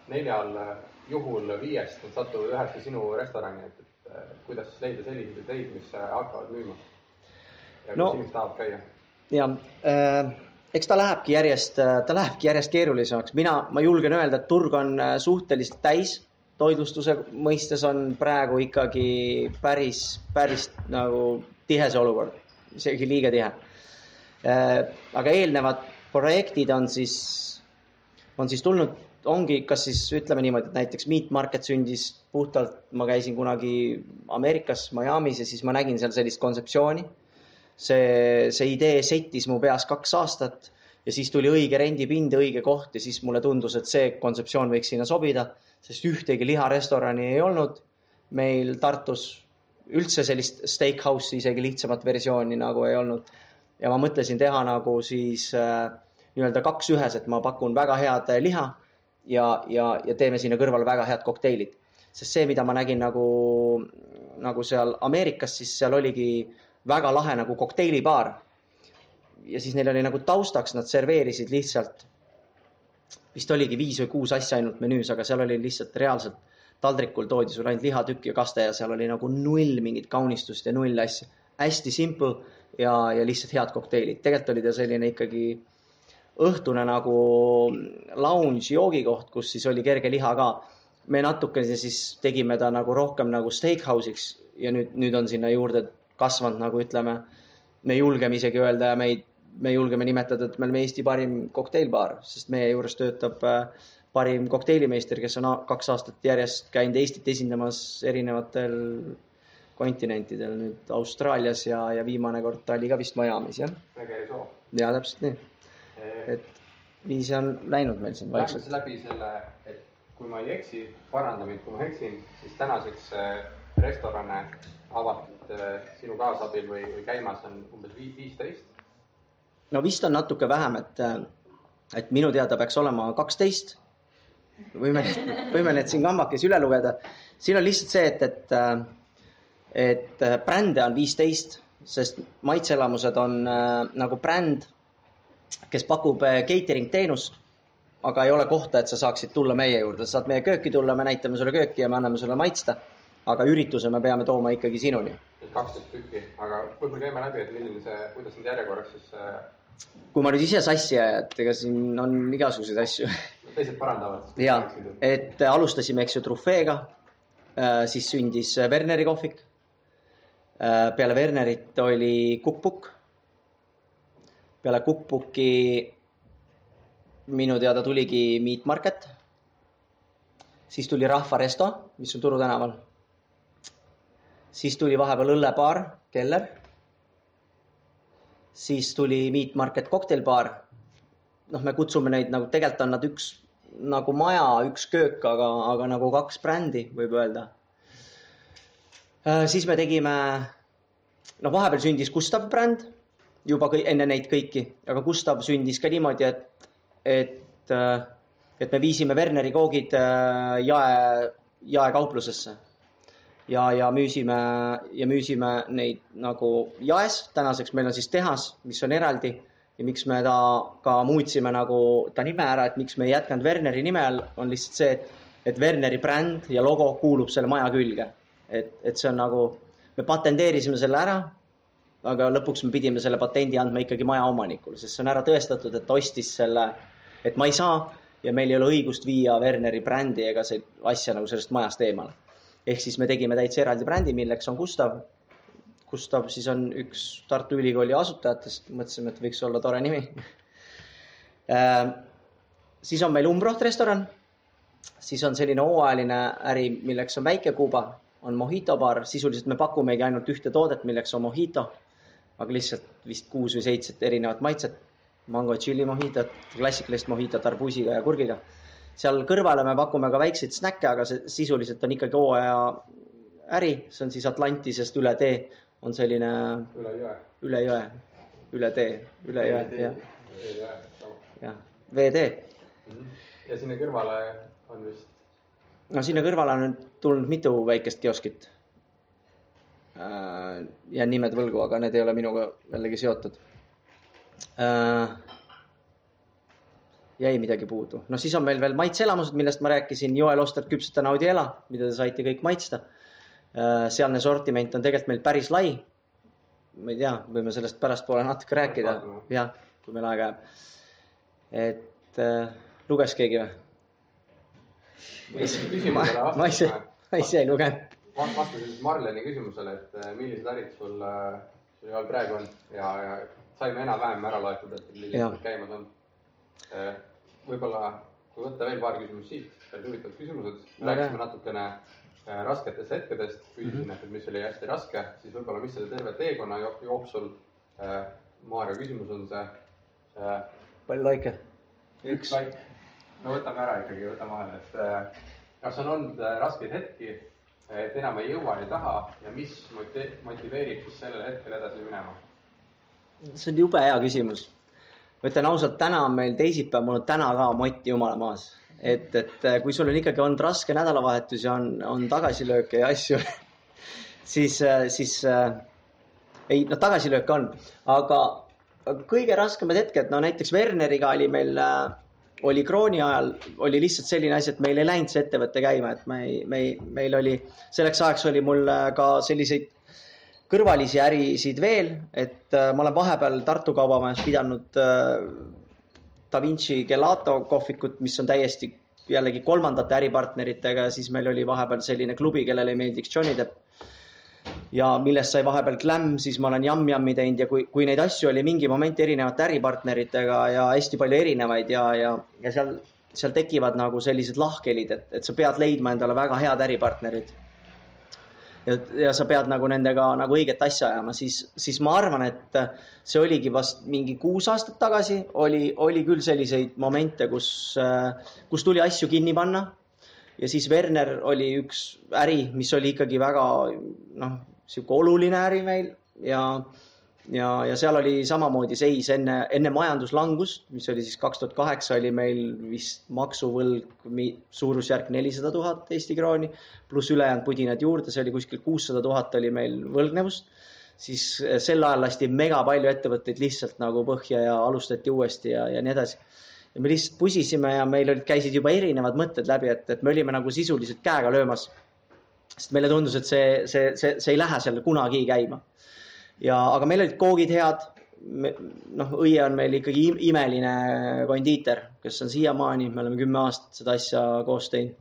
neljal äh, juhul viiest nad satuvad ühesse sinu restorani, et, kuidas siis leida selliseid ideid, mis äh, hakkavad müüma. ja no, kus inimesed tahavad käia. ja äh, eks ta lähebki järjest, äh, ta lähebki järjest keerulisemaks, mina, ma julgen öelda, et turg on äh, suhteliselt täis toitlustuse mõistes on praegu ikkagi päris, päris nagu tihe see olukord, isegi liiga tihe. Äh, aga eelnevad projektid on siis, on siis tulnud, ongi, kas siis ütleme niimoodi, et näiteks Meat Market sündis puhtalt, ma käisin kunagi Ameerikas Miami's ja siis ma nägin seal sellist kontseptsiooni. see, see idee settis mu peas kaks aastat ja siis tuli õige rendipind, õige koht ja siis mulle tundus, et see kontseptsioon võiks sinna sobida sest ühtegi liharestorani ei olnud meil Tartus, üldse sellist steakhouse'i, isegi lihtsamat versiooni nagu ei olnud. ja ma mõtlesin teha nagu siis äh, nii-öelda kaks ühes, et ma pakun väga head liha ja, ja, ja teeme sinna kõrvale väga head kokteilid. sest see, mida ma nägin nagu, nagu seal Ameerikas, siis seal oligi väga lahe nagu kokteilibaar. ja siis neil oli nagu taustaks, nad serveerisid lihtsalt vist oligi viis või kuus asja ainult menüüs, aga seal oli lihtsalt reaalselt taldrikul toodi sulle ainult lihatükk ja kaste ja seal oli nagu null mingit kaunistust ja null asja. hästi simple ja, ja lihtsalt head kokteilid. tegelikult oli ta selline ikkagi õhtune nagu lounge joogikoht, kus siis oli kerge liha ka. me natukene siis tegime ta nagu rohkem nagu steakhouse'iks ja nüüd, nüüd on sinna juurde kasvanud nagu ütleme, me julgeme isegi öelda ja meid me julgeme nimetada, et me oleme Eesti parim kokteilbaar, sest meie juures töötab äh, parim kokteilimeister, kes on kaks aastat järjest käinud Eestit esindamas erinevatel kontinentidel, nüüd Austraalias ja, ja viimane kord ta oli ka vist Miami's, jah. väga hea soo. ja täpselt nii. Et viisi on läinud meil siin vaikselt. läbi selle, et kui ma ei eksi, paranda mind, kui ma eksin, siis tänaseks äh, restorane avatud äh, sinu kaasabil või, või käimas on umbes viisteist no vist on natuke vähem, et, et minu teada peaks olema kaksteist. võime, võime need siin kambakesi üle lugeda. siin on lihtsalt see, et, et, et brände on viisteist, sest maitseelamused on äh, nagu bränd, kes pakub äh, catering teenust, aga ei ole kohta, et sa saaksid tulla meie juurde, sa saad meie kööki tulla, me näitame sulle kööki ja me anname sulle maitsta. aga ürituse me peame tooma ikkagi sinuni. kaksteist tükki, aga võib-olla käime läbi, et milline see, kuidas need järjekorras siis äh kui ma nüüd ise sassi ajan, et ega siin on igasuguseid asju. teised parandavad. ja, et alustasime, eks ju, trufeega. Äh, siis sündis Werneri kohvik. Peale Wernerit oli Cookbook. Peale Cookbooki minu teada tuligi Meat Market. siis tuli Rahva Resto, mis on Turu tänaval. siis tuli vahepeal õllebaar Keller siis tuli Meat Market kokteilbaar. noh, me kutsume neid nagu, tegelikult on nad üks nagu maja, üks köök, aga, aga nagu kaks brändi, võib öelda. Äh, siis me tegime, noh, vahepeal sündis Gustav bränd juba kõi, enne neid kõiki, aga Gustav sündis ka niimoodi, et, et, äh, et me viisime Werneri koogid äh, jae, jaekauplusesse ja, ja müüsime ja müüsime neid nagu jaes. tänaseks meil on siis tehas, mis on eraldi ja miks me ta ka muutsime nagu ta nime ära, et miks me ei jätkanud Werneri nime all, on lihtsalt see, et, et Werneri bränd ja logo kuulub selle maja külge. et, et see on nagu, me patenteerisime selle ära, aga lõpuks me pidime selle patendi andma ikkagi maja omanikule, sest see on ära tõestatud, et ta ostis selle, et ma ei saa ja meil ei ole õigust viia Werneri brändi ega see asja nagu sellest majast eemale. Ehk siis me tegime täitsa eraldi brändi, milleks on Gustav. Gustav siis on üks Tartu Ülikooli asutajatest, mõtlesime, et võiks olla tore nimi. Äh, siis on meil Umbroht restoran, siis on selline hooajaline äri, milleks on Väike Kuuba, on Mojito baar, sisuliselt me pakumegi ainult ühte toodet, milleks on Mojito, aga lihtsalt vist kuus või seitset erinevat maitset. mango tšilli mojitot, klassikalist mojitot arbuusiga ja kurgiga. seal kõrvale me pakume ka väikseid snäkke, aga see sisuliselt on ikkagi hooaja äri, see on siis Atlantisest üle tee, on selline üle jõe. üle jõe, üle tee, üle jõe, jah, jõe, jah, veetee. ja sinna kõrvale on vist no sinna kõrvale on nüüd tulnud mitu väikest kioskit. Äh, jään nimed võlgu, aga need ei ole minuga jällegi seotud. jäi midagi puudu, no siis on meil veel maitseelamused, millest ma rääkisin, Joel Oster küpseta Naudiela, mida te saite kõik maitsta. Äh, sealne sortiment on tegelikult meil päris lai. ma ei tea, võime sellest pärastpoole natuke rääkida, jah, kui meil aega jääb. et äh, luges keegi või? ma, ma ise, ma ise ei lugenud. Vastasin Marleni küsimusele, et äh, millised ärid sul, sul all praegu on ja, ja saime enam-vähem ära loetud, et millised käimas on. Äh, võib-olla, kui võtta veel paar küsimust siit, päris huvitavad küsimused, rääkisime natukene rasketest hetkedest, küsisin mm, -hmm. et mis oli hästi raske, siis võib-olla, mis selle terve teekonna jooksul, Maarja küsimus on see. palju laike? üks laik no võtame ära ikkagi, võtame vahele, et kas on olnud raskeid hetki, et enam ei jõua, ei taha ja mis motiveerib siis sellel hetkel edasi minema? see on jube hea küsimus. ma ütlen ausalt, täna on meil teisipäev, mul on täna ka mott jumala maas. et, et äh, kui sul on ikkagi olnud raske nädalavahetus ja on, on tagasilööke ja asju siis, siis äh, ei, noh, tagasilööke on, aga kõige raskemad hetked, no näiteks Werneriga oli meil äh, oli krooni ajal, oli lihtsalt selline asi, et meil ei läinud see ettevõte käima, et me ei, me ei, meil oli, selleks ajaks oli mul äh, ka selliseid kõrvalisi ärisid veel, et äh, ma olen vahepeal Tartu Kaubamajas pidanud äh, Da Vinci Gelato kohvikut, mis on täiesti jällegi kolmandate äripartneritega ja siis meil oli vahepeal selline klubi, kellele meeldiks Johnny Depp ja millest sai vahepeal Glam, siis ma olen Yum-Yum'i teinud ja kui, kui neid asju oli mingi moment erinevate äripartneritega ja hästi palju erinevaid ja, ja, ja seal, seal tekivad nagu sellised lahkhelid, et, et sa pead leidma endale väga head äripartnerid. ja, ja sa pead nagu nendega nagu õiget asja ajama, siis, siis ma arvan, et see oligi vast mingi kuus aastat tagasi, oli, oli küll selliseid momente, kus, kus tuli asju kinni panna ja siis Werner oli üks äri, mis oli ikkagi väga noh, sihuke oluline äri meil ja, ja, ja seal oli samamoodi seis enne, enne majanduslangust, mis oli siis kaks tuhat kaheksa, oli meil vist maksuvõlg suurusjärk nelisada tuhat Eesti krooni, pluss ülejäänud pudinad juurde, see oli kuskil kuussada tuhat oli meil võlgnevust. siis sel ajal lasti mega palju ettevõtteid lihtsalt nagu põhja ja alustati uuesti ja, ja nii edasi ja me lihtsalt pusisime ja meil olid, käisid juba erinevad mõtted läbi, et, et me olime nagu sisuliselt käega löömas sest meile tundus, et see, see, see, see ei lähe seal kunagi käima. ja, aga meil olid koogid head. noh, õie on meil ikkagi imeline kondiiter, kes on siiamaani, me oleme kümme aastat seda asja koos teinud.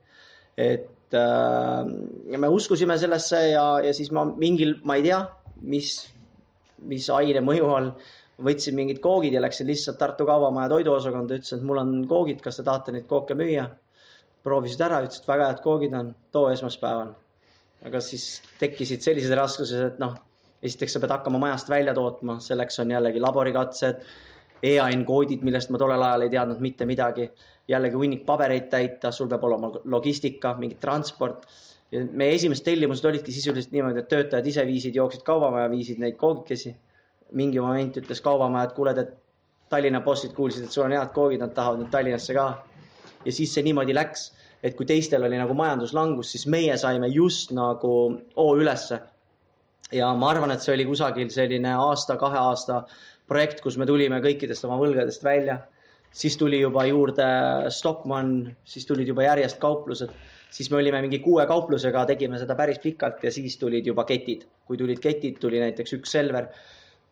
et äh, me uskusime sellesse ja, ja siis ma mingil, ma ei tea, mis, mis aine mõju all võtsin mingid koogid ja läksin lihtsalt Tartu Kaubamaja toiduosakonda, ütlesin, et mul on koogid, kas te tahate neid kooke müüa? proovisid ära, ütlesid, väga head koogid on, too esmaspäeval aga siis tekkisid sellised raskused, et noh, esiteks sa pead hakkama majast välja tootma, selleks on jällegi laborikatsed, EAN koodid, millest ma tollel ajal ei teadnud mitte midagi. jällegi hunnik pabereid täita, sul peab olema logistika, mingi transport. meie esimesed tellimused olidki sisuliselt niimoodi, et töötajad ise viisid, jooksid kaubamaja, viisid neid koogikesi. mingi moment ütles kaubamaja, et kuule, et Tallinna bossid kuulsid, et sul on head koogid, nad tahavad nüüd Tallinnasse ka. ja siis see niimoodi läks et kui teistel oli nagu majanduslangus, siis meie saime just nagu hoo ülesse. ja ma arvan, et see oli kusagil selline aasta-kahe aasta projekt, kus me tulime kõikidest oma võlgadest välja. siis tuli juba juurde Stockmann, siis tulid juba järjest kauplused, siis me olime mingi kuue kauplusega, tegime seda päris pikalt ja siis tulid juba ketid. kui tulid ketid, tuli näiteks üks Selver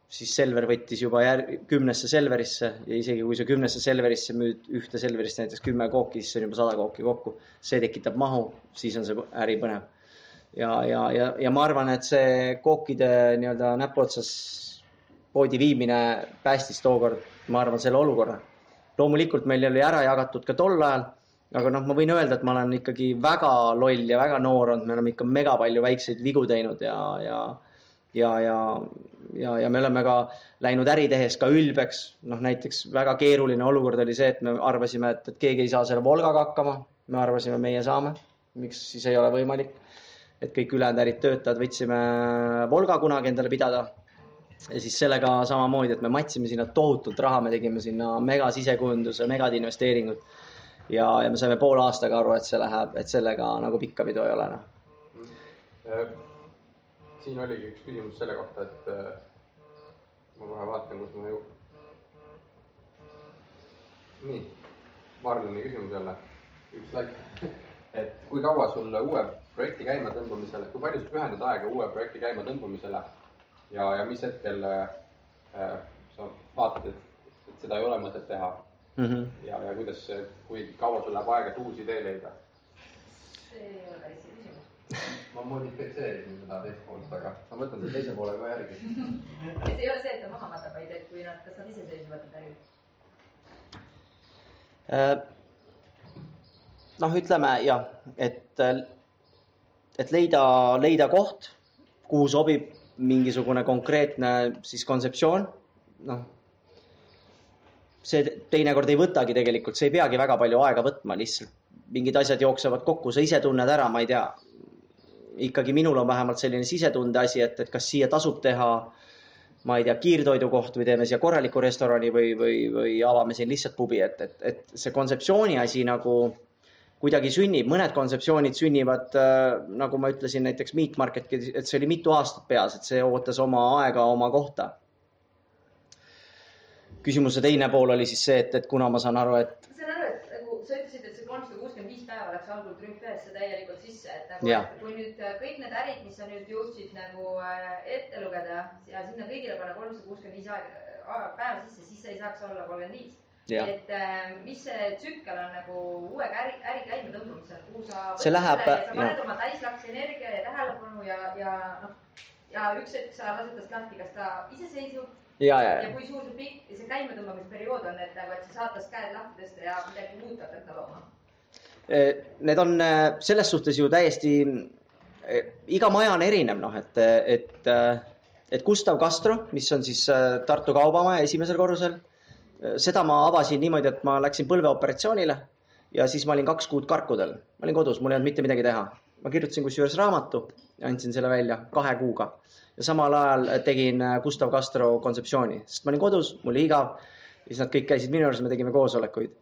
siis Selver võttis juba jär-, kümnesse Selverisse ja isegi kui sa kümnesse Selverisse müüd ühte Selverist näiteks kümme kooki, siis on juba sada kooki kokku. see tekitab mahu, siis on see äri põnev. ja, ja, ja, ja ma arvan, et see kookide nii-öelda näpuotsas poodi viimine päästis tookord, ma arvan, selle olukorra. loomulikult meil oli ära jagatud ka tol ajal, aga noh, ma võin öelda, et ma olen ikkagi väga loll ja väga noor olnud, me oleme ikka mega palju väikseid vigu teinud ja, ja ja, ja, ja, ja me oleme ka läinud äri tehes ka ülbeks, noh näiteks väga keeruline olukord oli see, et me arvasime, et, et keegi ei saa selle Volgaga hakkama, me arvasime, meie saame, miks siis ei ole võimalik. et kõik ülejäänud ärid töötajad võtsime Volga kunagi endale pidada. ja siis sellega samamoodi, et me matsime sinna tohutult raha, me tegime sinna mega sisekujunduse, megad investeeringud. ja, ja me saime poole aastaga aru, et see läheb, et sellega nagu pikka pidu ei ole noh siin oligi üks küsimus selle kohta, et äh, ma kohe vaatan, kus ma ju-. nii, Marlini küsimus jälle, üks slaid et kui kaua sul uue projekti käimatõmbamisele, kui palju sa pühendad aega uue projekti käimatõmbamisele ja, ja mis hetkel äh, sa vaatad, et, et seda ei ole mõtet teha mm? -hmm. ja, ja kuidas, kui kaua sul läheb aega, et uus idee leida? see ei ole päris ma modifitseerisin seda teist poolt, aga ma võtan selle teise poole ka järgi see ei ole see, et ta maha matab, vaid et kui nad, kas nad iseseisvalt äri? Äh, noh, ütleme jah, et, et leida, leida koht, kuhu sobib mingisugune konkreetne siis kontseptsioon, noh. see teinekord ei võtagi tegelikult, see ei peagi väga palju aega võtma, lihtsalt mingid asjad jooksevad kokku, sa ise tunned ära, ma ei tea ikkagi minul on vähemalt selline sisetunde asi, et, et kas siia tasub teha, ma ei tea, kiirtoidukoht või teeme siia korraliku restorani või, või, või avame siin lihtsalt pubi, et, et, et see kontseptsiooni asi nagu kuidagi sünnib, mõned kontseptsioonid sünnivad äh,, nagu ma ütlesin, näiteks Meat Market, et see oli mitu aastat peas, et see ootas oma aega, oma kohta. küsimuse teine pool oli siis see, et, et kuna ma saan aru, et nagu, et kui nüüd äh, kõik need ärid, mis sa nüüd jõudsid nagu äh, ette lugeda ja sinna kõigile panna kolmsada kuuskümmend viis päeva sisse, siis sa ei saaks olla kolmkümmend viis. et äh, mis see tsükkel on nagu uue äri, äri käima tõmbamisel, kuhu sa. see läheb. sa paned oma täislaks energia ja tähelepanu ja, ja noh, ja üks hetk sa lased tast lahti, kas ta iseseisvub ja, ja, ja. ja kui suur see pikk, see käimatõmbamisperiood on, et nagu, et sa saad tast käed lahti tõsta ja midagi muud hakata looma need on eh, selles suhtes ju täiesti, eh, iga maja on erinev, noh, et, et, et Gustav Castro, mis on siis Tartu Kaubamaja esimesel korrusel, seda ma avasin niimoodi, et ma läksin põlveoperatsioonile ja siis ma olin kaks kuud karkudel. ma olin kodus, mul ei olnud mitte midagi teha. ma kirjutasin kusjuures raamatu andsin selle välja kahe kuuga ja samal ajal tegin Gustav Castro kontseptsiooni, sest ma olin kodus, mul oli igav ja siis nad kõik käisid minu juures, me tegime koosolekuid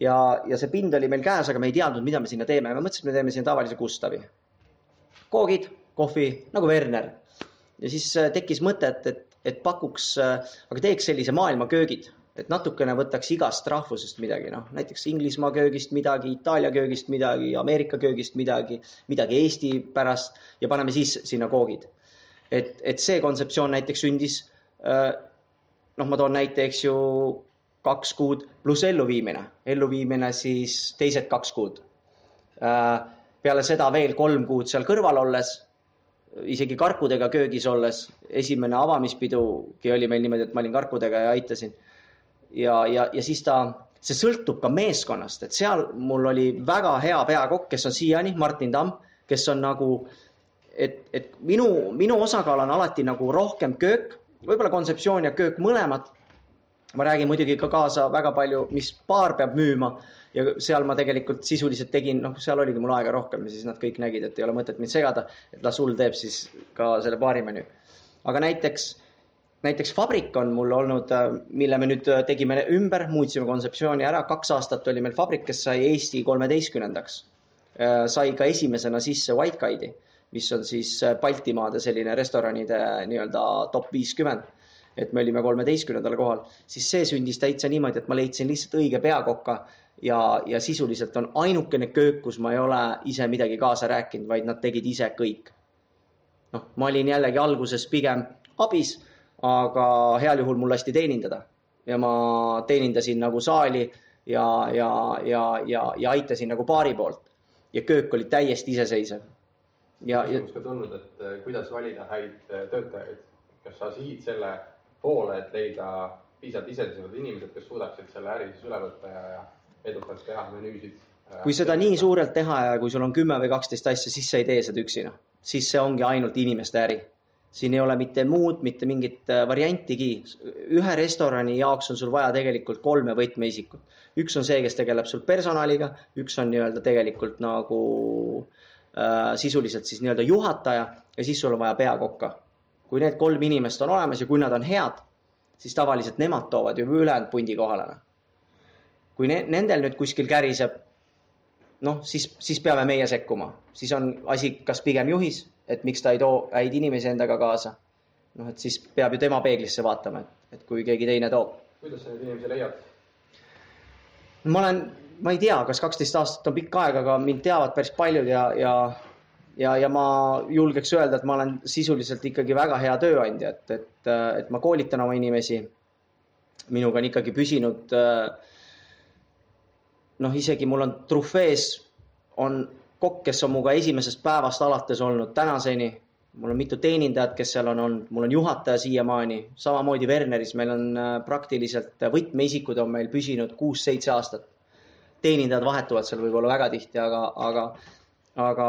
ja, ja see pind oli meil käes, aga me ei teadnud, mida me sinna teeme, me mõtlesime, me teeme sinna tavalise Gustavi. koogid, kohvi nagu Werner. ja siis äh, tekkis mõte, et, et, et pakuks, äh, aga teeks sellise maailma köögid, et natukene võtaks igast rahvusest midagi, noh näiteks Inglismaa köögist midagi, Itaalia köögist midagi, Ameerika köögist midagi, midagi Eesti pärast ja paneme siis sinna koogid. et, et see kontseptsioon näiteks sündis. Äh, noh, ma toon näite, eks ju kaks kuud pluss elluviimine, elluviimine siis teised kaks kuud. Äh, peale seda veel kolm kuud seal kõrval olles, isegi karkudega köögis olles, esimene avamispidugi oli meil niimoodi, et ma olin karkudega ja aitasin. ja, ja, ja siis ta, see sõltub ka meeskonnast, et seal mul oli väga hea peakokk, kes on siiani, Martin Tamm, kes on nagu, et, et minu, minu osakaal on alati nagu rohkem köök, võib-olla kontseptsioon ja köök mõlemad ma räägin muidugi ka kaasa väga palju, mis baar peab müüma ja seal ma tegelikult sisuliselt tegin, noh, seal oligi mul aega rohkem ja siis nad kõik nägid, et ei ole mõtet mind segada, et las hull teeb siis ka selle baarimenüü. aga näiteks, näiteks Fabrik on mul olnud, mille me nüüd tegime ümber, muutsime kontseptsiooni ära, kaks aastat oli meil Fabrik, kes sai Eesti kolmeteistkümnendaks. sai ka esimesena sisse White Guide'i, mis on siis Baltimaade selline restoranide nii-öelda top viiskümmend et me olime kolmeteistkümnendal kohal, siis see sündis täitsa niimoodi, et ma leidsin lihtsalt õige peakoka ja, ja sisuliselt on ainukene köök, kus ma ei ole ise midagi kaasa rääkinud, vaid nad tegid ise kõik. noh, ma olin jällegi alguses pigem abis, aga heal juhul mul lasti teenindada ja ma teenindasin nagu saali ja, ja, ja, ja, ja aitasin nagu baari poolt ja köök oli täiesti iseseisev. ja, ja. küsimus ka tulnud, et eh, kuidas valida häid eh, töötajaid, kas sa sihid selle poole, et leida piisavalt iseseisvad inimesed, kes suudaksid selle äri siis üle võtta ja, ja edukalt teha menüüsid. Kui seda nii suurelt teha ja kui sul on kümme või kaksteist asja, siis sa ei tee seda üksina, siis see ongi ainult inimeste äri. siin ei ole mitte muud, mitte mingit äh, variantigi. ühe restorani jaoks on sul vaja tegelikult kolme võtmeisikut. üks on see, kes tegeleb sul personaliga, üks on nii-öelda tegelikult nagu äh, sisuliselt siis nii-öelda juhataja ja siis sul on vaja peakokka. Kui need kolm inimest on olemas ja kui nad on head, siis tavaliselt nemad toovad juba ülejäänud pundi kohale. kui ne nendel nüüd kuskil käriseb, noh, siis, siis peame meie sekkuma, siis on asi kas pigem juhis et miks ta ei too häid inimesi endaga kaasa. noh, et siis peab ju tema peeglisse vaatama, et, et kui keegi teine toob. kuidas sa neid inimesi leiad? ma olen, ma ei tea, kas kaksteist aastat on pikk aeg, aga mind teavad päris paljud ja, ja ja, ja ma julgeks öelda, et ma olen sisuliselt ikkagi väga hea tööandja, et, et, et ma koolitan oma inimesi. minuga on ikkagi püsinud. noh, isegi mul on trufees on kokk, kes on minuga esimesest päevast alates olnud tänaseni. mul on mitu teenindajat, kes seal on olnud, mul on juhataja siiamaani, samamoodi Werneris, meil on äh, praktiliselt äh, võtmeisikud on meil püsinud kuus-seitse aastat. teenindajad vahetuvad seal võib-olla väga tihti, aga, aga, aga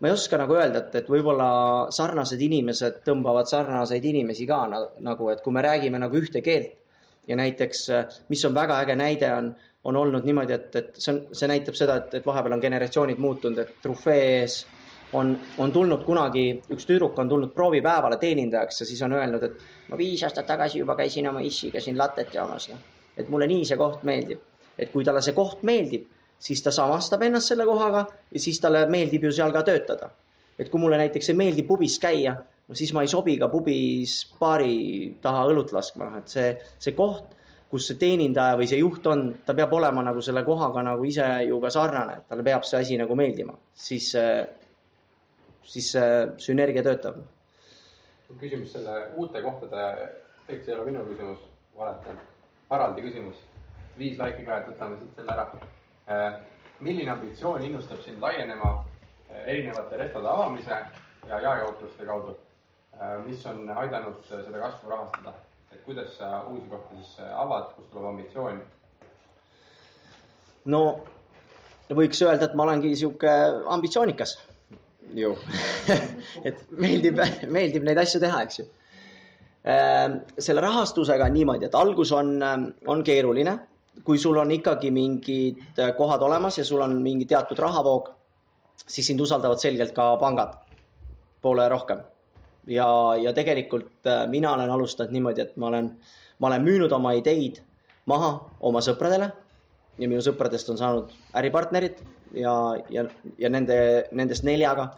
ma ei oska nagu öelda, et, et võib-olla sarnased inimesed tõmbavad sarnaseid inimesi ka nagu, et kui me räägime nagu ühte keelt ja näiteks, mis on väga äge näide, on on olnud niimoodi, et, et see on, see näitab seda, et, et vahepeal on generatsioonid muutunud, et trufees on, on tulnud kunagi, üks tüdruk on tulnud proovipäevale teenindajaks ja siis on öelnud, et ma viis aastat tagasi juba käisin oma issiga siin latet joomas, noh. et mulle nii see koht meeldib. et kui talle see koht meeldib, siis ta samastab ennast selle kohaga ja siis talle meeldib ju seal ka töötada. et kui mulle näiteks ei meeldi pubis käia, no siis ma ei sobi ka pubis baari taha õlut laskma, noh et see, see koht kus see teenindaja või see juht on, ta peab olema nagu selle kohaga nagu ise ju ka sarnane, talle peab see asi nagu meeldima, siis, siis see sünergia töötab. küsimus selle uute kohtade, tegelikult see ei ole minu küsimus, valetan, Haraldi küsimus. viis laiki ka, et võtame siit selle ära. Äh, milline ambitsioon innustab sind laienema äh, erinevate restode avamise ja jaejaotluste kaudu, äh, mis on aidanud seda kasvu rahastada? et kuidas sa uusi kohti siis avad, kust tuleb ambitsioon? no võiks öelda, et ma olengi sihuke ambitsioonikas ju et meeldib, meeldib neid asju teha, eks ju. Selle rahastusega on niimoodi, et algus on, on keeruline, kui sul on ikkagi mingid äh, kohad olemas ja sul on mingi teatud rahavoog, siis sind usaldavad selgelt ka pangad poole rohkem ja, ja tegelikult äh, mina olen alustanud niimoodi, et ma olen, ma olen müünud oma ideid maha oma sõpradele ja minu sõpradest on saanud äripartnerid ja, ja, ja nende, nendest neljaga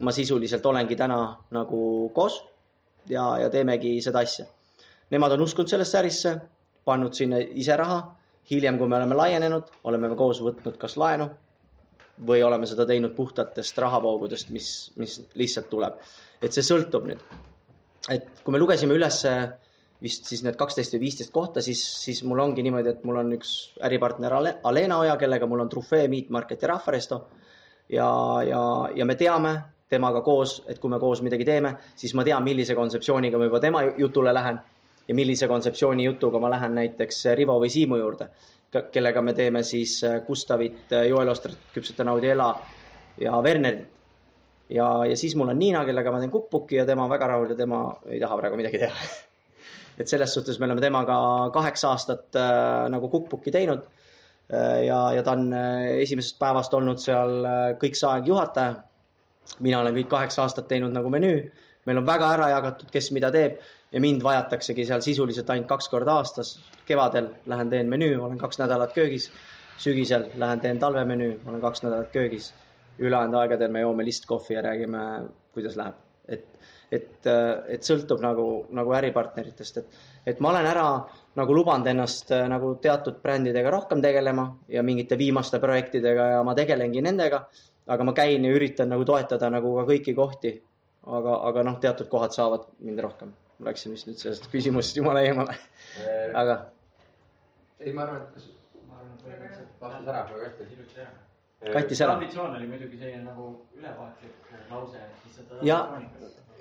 ma sisuliselt olengi täna nagu koos ja, ja teemegi seda asja. Nemad on uskunud sellesse ärisse, pannud sinna ise raha, hiljem, kui me oleme laienenud, oleme me koos võtnud kas laenu või oleme seda teinud puhtatest rahavoogudest, mis, mis lihtsalt tuleb et see sõltub nüüd. et kui me lugesime üles vist siis need kaksteist või viisteist kohta, siis, siis mul ongi niimoodi, et mul on üks äripartner Ale, Alena Oja, kellega mul on Trufee, Meat Market ja Rahvaresto. ja, ja, ja me teame temaga koos, et kui me koos midagi teeme, siis ma tean, millise kontseptsiooniga ma juba tema jutule lähen ja millise kontseptsiooni jutuga ma lähen näiteks Rivo või Siimu juurde, kellega me teeme siis Gustavit, Joel Ostrat, Küpsete Naudi Ela ja Wernerit ja, ja siis mul on Niina, kellega ma teen cookbook'i ja tema on väga rahul ja tema ei taha praegu midagi teha et selles suhtes me oleme temaga kaheksa aastat äh, nagu cookbook'i teinud äh,. ja, ja ta on äh, esimesest päevast olnud seal äh, kõik see aeg juhataja. mina olen kõik kaheksa aastat teinud nagu menüü. meil on väga ära jagatud, kes mida teeb ja mind vajataksegi seal sisuliselt ainult kaks korda aastas. kevadel lähen teen menüü, olen kaks nädalat köögis. sügisel lähen teen talvemenüü, olen kaks nädalat köögis ülejäänud aegadel me joome listkohvi ja räägime, kuidas läheb. et, et, et sõltub nagu, nagu äripartneritest, et, et ma olen ära nagu lubanud ennast äh, nagu teatud brändidega rohkem tegelema ja mingite viimaste projektidega ja ma tegelengi nendega. aga ma käin ja üritan nagu toetada nagu ka kõiki kohti. aga, aga noh, teatud kohad saavad mind rohkem. Läksin vist nüüd sellest küsimusest jumala eemale äh, aga. ei, ma arvan, et ma arvan, et vastas ära väga hästi, ilusti ära kattis ära. ambitsioon oli muidugi selline nagu ülevaatlik lause, et lihtsalt. ja,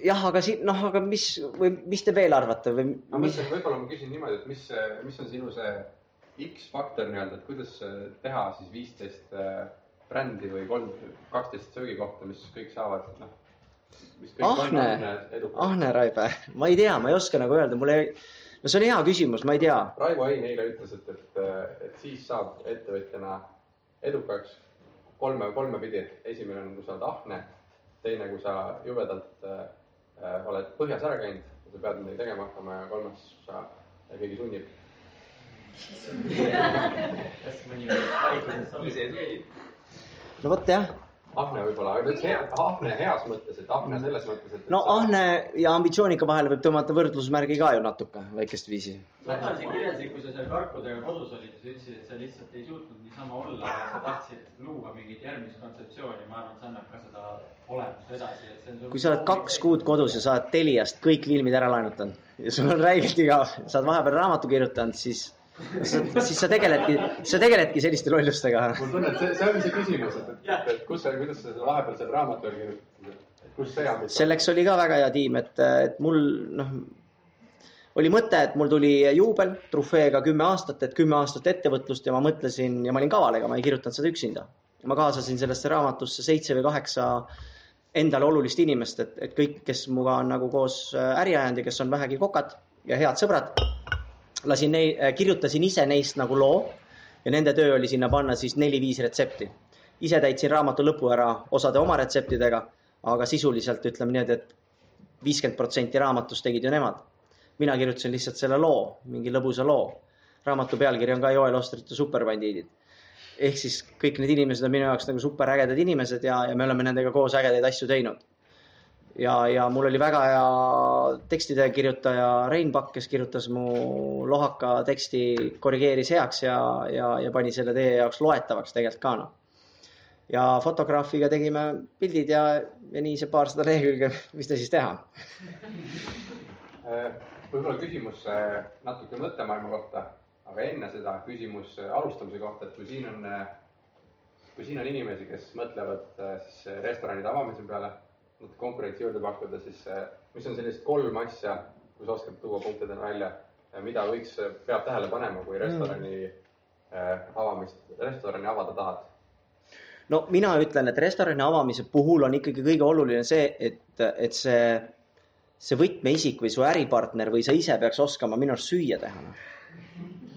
jah, aga siin noh, aga mis või mis te veel arvate või? ma mõtlesin, et võib-olla ma küsin niimoodi, et mis, mis on sinu see X-faktor nii-öelda, et kuidas teha siis viisteist äh, brändi või kolm, kaksteist söögikohta, mis kõik saavad, noh, Ahne, Ahne Raibe, ma ei tea, ma ei oska nagu öelda, mul ei, no see on hea küsimus, ma ei tea. Raivo Hein eile ütles, et, et, et siis saab ettevõtjana edukaks kolme, kolme pidi. esimene on, kui sa oled ahne, teine, kui sa jubedalt äh, oled põhjas ära käinud ja sa pead midagi tegema hakkama ja kolmas, sa, keegi sunnib. no vot jah ahne võib-olla, aga ütles hea, ahne heas mõttes, et ahne selles mõttes, et. no ahne ja ambitsioonika vahele võib tõmmata võrdlusmärgi ka ju natuke väikest viisi. sa siin kirjeldasid, kui sa seal karkudega kodus olid ja sa ütlesid, et sa lihtsalt ei suutnud niisama olla, sa tahtsid luua mingit järgmist kontseptsiooni, ma arvan, et see annab ka seda olemust edasi, et see on. kui sa oled kaks kuud kodus ja sa oled Teliast kõik filmid ära laenutanud ja sul on räigelt igav, sa oled vahepeal raamatu kirjutanud, siis siis sa tegeledki, sa tegeledki selliste lollustega. mul tunne, et see, see oli see küsimus, et, et, kus sa, kuidas sa vahepeal selle raamatu veel kirjutasid, et kus see abitab? selleks oli ka väga hea tiim, et, et mul noh, oli mõte, et mul tuli juubel trofeega kümme aastat, et kümme aastat ettevõtlust ja ma mõtlesin ja ma olin kaval, ega ma ei kirjutanud seda üksinda. ma kaasasin sellesse raamatusse seitse või kaheksa endale olulist inimest, et, et kõik, kes minuga on nagu koos äri ajanud ja kes on vähegi kokad ja head sõbrad lasin nei-, äh, kirjutasin ise neist nagu loo ja nende töö oli sinna panna siis neli-viis retsepti. ise täitsin raamatu lõpu ära osade oma retseptidega, aga sisuliselt ütleme niimoodi, et viiskümmend protsenti raamatust tegid ju nemad. mina kirjutasin lihtsalt selle loo, mingi lõbusa loo. raamatu pealkiri on ka Joel Ostrite Superbandiidid. ehk siis kõik need inimesed on minu jaoks nagu superägedad inimesed ja, ja me oleme nendega koos ägedaid asju teinud ja, ja mul oli väga hea tekstide kirjutaja Rein Pakk, kes kirjutas mu lohaka teksti, korrigeeris heaks ja, ja, ja pani selle teie jaoks loetavaks tegelikult ka noh. ja fotograafiga tegime pildid ja, ja nii see paarsada lehekülge, mis ta siis teha äh, võib-olla küsimus äh, natuke mõttemaailma kohta, aga enne seda küsimus äh, alustamise kohta, et kui siin on, kui siin on inimesi, kes mõtlevad siis restoranide avamise peale natuke konkurentsi juurde pakkuda, siis mis on sellised kolm asja, kui sa oskad tuua punktidena välja, mida võiks, peab tähele panema, kui restorani mm. avamist, restorani avada tahad? no mina ütlen, et restorani avamise puhul on ikkagi kõige oluline see, et, et see, see võtmeisik või su äripartner või sa ise peaks oskama minu arust süüa teha no..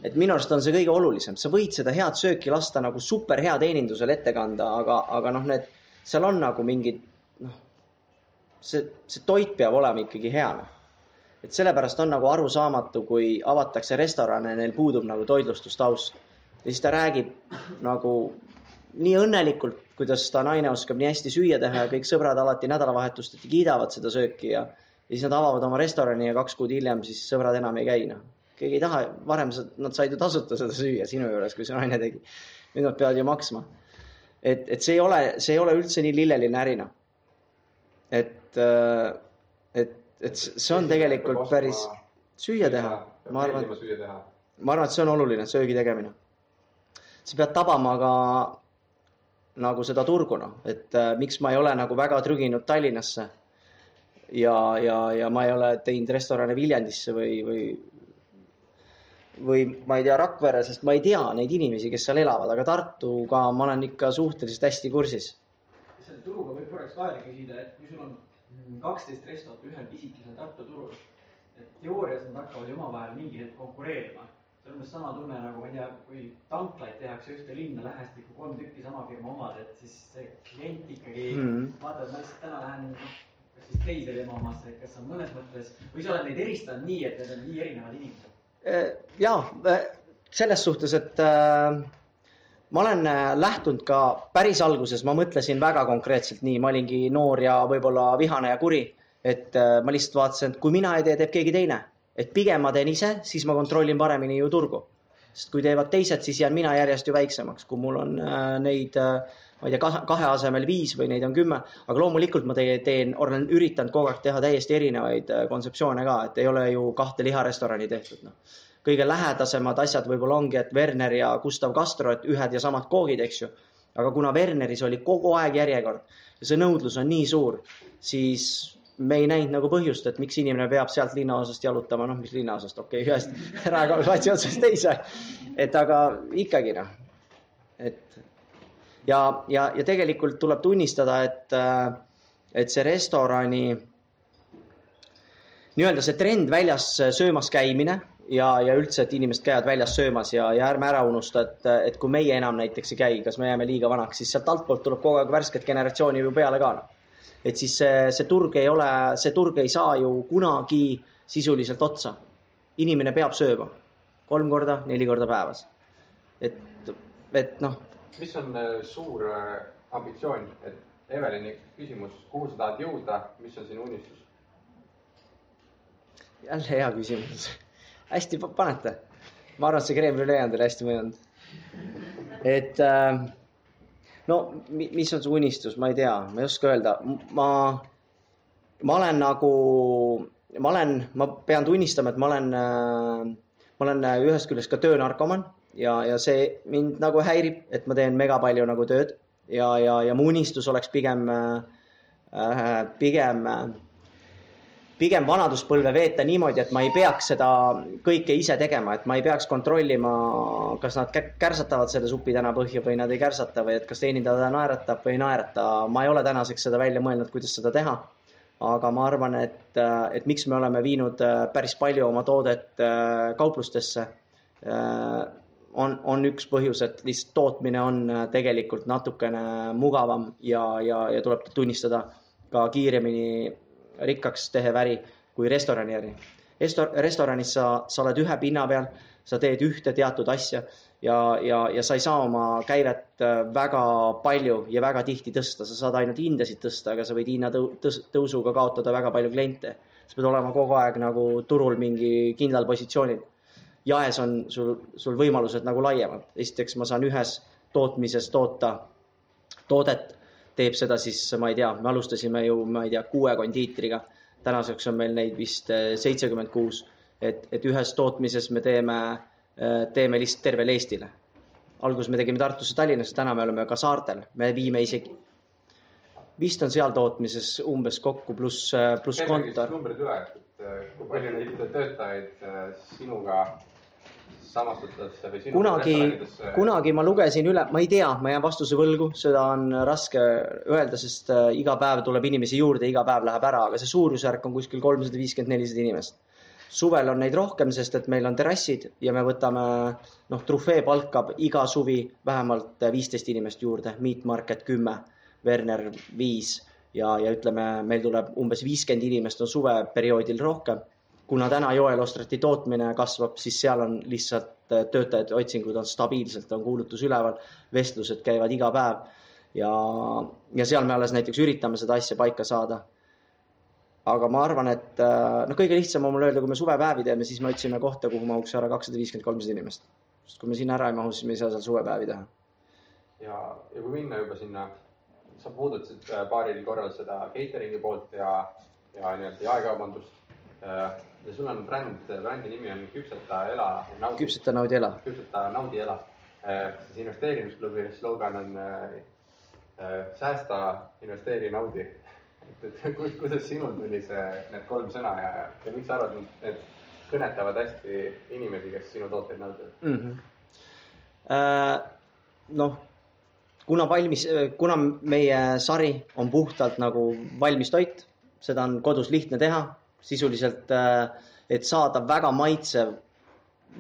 et minu arust on see kõige olulisem, sa võid seda head sööki lasta nagu super hea teenindusel ette kanda, aga, aga noh, need, seal on nagu mingid noh see, see toit peab olema ikkagi hea, noh. et sellepärast on nagu arusaamatu, kui avatakse restorane, neil puudub nagu toitlustustaust. ja siis ta räägib nagu nii õnnelikult, kuidas ta naine oskab nii hästi süüa teha ja kõik sõbrad alati nädalavahetusteti kiidavad seda sööki ja, ja siis nad avavad oma restorani ja kaks kuud hiljem siis sõbrad enam ei käi, noh. keegi ei taha, varem nad said ju tasuta seda süüa sinu juures, kui see naine tegi. nüüd nad peavad ju maksma. et, et see ei ole, see ei ole üldse nii lilleline äri, noh et, äh, et, et see on tegelikult päris süüa teha, ma arvan, ma arvan, et see on oluline, söögi tegemine. sa pead tabama ka nagu seda turgu, noh, et äh, miks ma ei ole nagu väga trüginud Tallinnasse. ja, ja, ja ma ei ole teinud restorane Viljandisse või, või, või ma ei tea, Rakvere, sest ma ei tea neid inimesi, kes seal elavad, aga Tartuga ma olen ikka suhteliselt hästi kursis turuga võib korraks vahele küsida, et kui sul on kaksteist restot ühel pisikesel Tartu turul, et teoorias nad hakkavad ju omavahel mingi hetk konkureerima. see on umbes sama tunne nagu, ma ei tea, kui tanklaid tehakse ühte linna lähestikku kolm tükki sama firma omad, et siis see klient ikkagi mm -hmm. vaatab, ma lihtsalt täna lähen noh, kas siis teise tema omasse, et kas on mõnes mõttes või sa oled neid eristanud nii, et need on nii erinevad inimesed? Äh, ja äh, selles suhtes, et äh ma olen äh, lähtunud ka päris alguses, ma mõtlesin väga konkreetselt nii, ma olingi noor ja võib-olla vihane ja kuri. et äh, ma lihtsalt vaatasin, et kui mina ei tee, teeb keegi teine. et pigem ma teen ise, siis ma kontrollin paremini ju turgu. sest kui teevad teised, siis jään mina järjest ju väiksemaks, kui mul on äh, neid ma ei tea, kahe asemel viis või neid on kümme, aga loomulikult ma teie, teen, olen üritanud kogu aeg teha täiesti erinevaid kontseptsioone ka, et ei ole ju kahte liharestorani tehtud, noh kõige lähedasemad asjad võib-olla ongi, et Werner ja Gustav Castro, et ühed ja samad koogid, eks ju. aga kuna Werneris oli kogu aeg järjekord ja see nõudlus on nii suur, siis me ei näinud nagu põhjust, et miks inimene peab sealt linnaosast jalutama, noh, mis linnaosast, okei okay,, ühest Raekoja platsi otsast teise. et aga ikkagi noh, et ja, ja, ja tegelikult tuleb tunnistada, et, et see restorani nii-öelda see trend väljas söömas käimine ja, ja üldse, et inimesed käivad väljas söömas ja, ja ärme ära unusta, et, et kui meie enam näiteks ei käi, kas me jääme liiga vanaks, siis sealt altpoolt tuleb kogu aeg värsket generatsiooni ju peale ka. et siis see, see turg ei ole, see turg ei saa ju kunagi sisuliselt otsa. inimene peab sööma kolm korda, neli korda päevas. et, et noh. mis on äh, suur äh, ambitsioon, et Evelini küsimus, kuhu sa tahad jõuda, mis on sinu unistus? jälle hea küsimus hästi panete. ma arvan, et see creme brulee on teile hästi mõjunud. et äh, no mis on su unistus, ma ei tea, ma ei oska öelda, ma, ma olen nagu, ma olen, ma pean tunnistama, et ma olen äh,, ma olen ühest küljest ka töönarkoman ja, ja see mind nagu häirib, et ma teen mega palju nagu tööd ja, ja, ja mu unistus oleks pigem äh,, pigem äh, pigem vanaduspõlve veeta niimoodi, et ma ei peaks seda kõike ise tegema, et ma ei peaks kontrollima, kas nad kärsatavad selle supi täna põhja või nad ei kärsata või et kas teenindaja naeratab või ei naerata. ma ei ole tänaseks seda välja mõelnud, kuidas seda teha. aga ma arvan, et, et miks me oleme viinud äh, päris palju oma toodet äh, kauplustesse, äh, on, on üks põhjus, et lihtsalt tootmine on tegelikult natukene mugavam ja, ja, ja tuleb tunnistada ka kiiremini rikkaks tehev äri kui restorani äri. restoranis sa, sa oled ühe pinna peal, sa teed ühte teatud asja ja, ja, ja sa ei saa oma käivet äh, väga palju ja väga tihti tõsta, sa saad ainult hindasid tõsta, aga sa võid hinnatõusuga kaotada väga palju kliente. sa pead olema kogu aeg nagu turul mingi kindlal positsioonil. jaes on sul, sul võimalused nagu laiemad. esiteks ma saan ühes tootmises toota toodet teeb seda siis, ma ei tea, me alustasime ju, ma ei tea, kuue kondiitriga. tänaseks on meil neid vist äh, seitsekümmend kuus, et, et ühes tootmises me teeme, äh, teeme lihtsalt tervele Eestile. alguses me tegime Tartusse, Tallinnasse, täna me oleme ka saartel, me viime isegi, vist on seal tootmises umbes kokku pluss, äh, pluss kontor. numbrid üle, et kui palju neid töötajaid sinuga samastatakse või sinu kunagi, kunagi ma lugesin üle, ma ei tea, ma jään vastuse võlgu, seda on raske öelda, sest äh, iga päev tuleb inimesi juurde, iga päev läheb ära, aga see suurusjärk on kuskil kolmsada viiskümmend, nelisada inimest. suvel on neid rohkem, sest et meil on terrassid ja me võtame, noh, trufee palkab iga suvi vähemalt viisteist inimest juurde, Meat Market kümme, Werner viis ja, ja ütleme, meil tuleb umbes viiskümmend inimest on suveperioodil rohkem kuna täna Joel Ostrati tootmine kasvab, siis seal on lihtsalt äh, töötajate otsingud on stabiilselt, on kuulutus üleval, vestlused käivad iga päev ja, ja seal me alles näiteks üritame seda asja paika saada. aga ma arvan, et noh, kõige lihtsam on mul öelda, kui me suvepäevi teeme, siis me otsime kohta, kuhu mahuks ära kakssada viiskümmend, kolmsada inimest. sest kui me sinna ära ei mahu, siis me ei saa seal suvepäevi teha. ja, ja kui minna juba sinna, sa puudutasid äh, paaril korral seda catering'i poolt ja, ja nii-öelda jaekaubandust ja sul on bränd, brändi nimi on Küpseta, ela, naudi. küpseta, naudi, ela. küpseta, naudi, ela. siis investeerimisklubi slogan on äh, säästa, investeeri, naudi. et, et kuidas sinul tuli see, need kolm sõna ja, ja miks sa arvad, et kõnetavad hästi inimesi, kes sinu tooteid naudivad mm? -hmm. Äh, noh, kuna valmis, kuna meie sari on puhtalt nagu valmis toit, seda on kodus lihtne teha sisuliselt, äh, et saada väga maitsev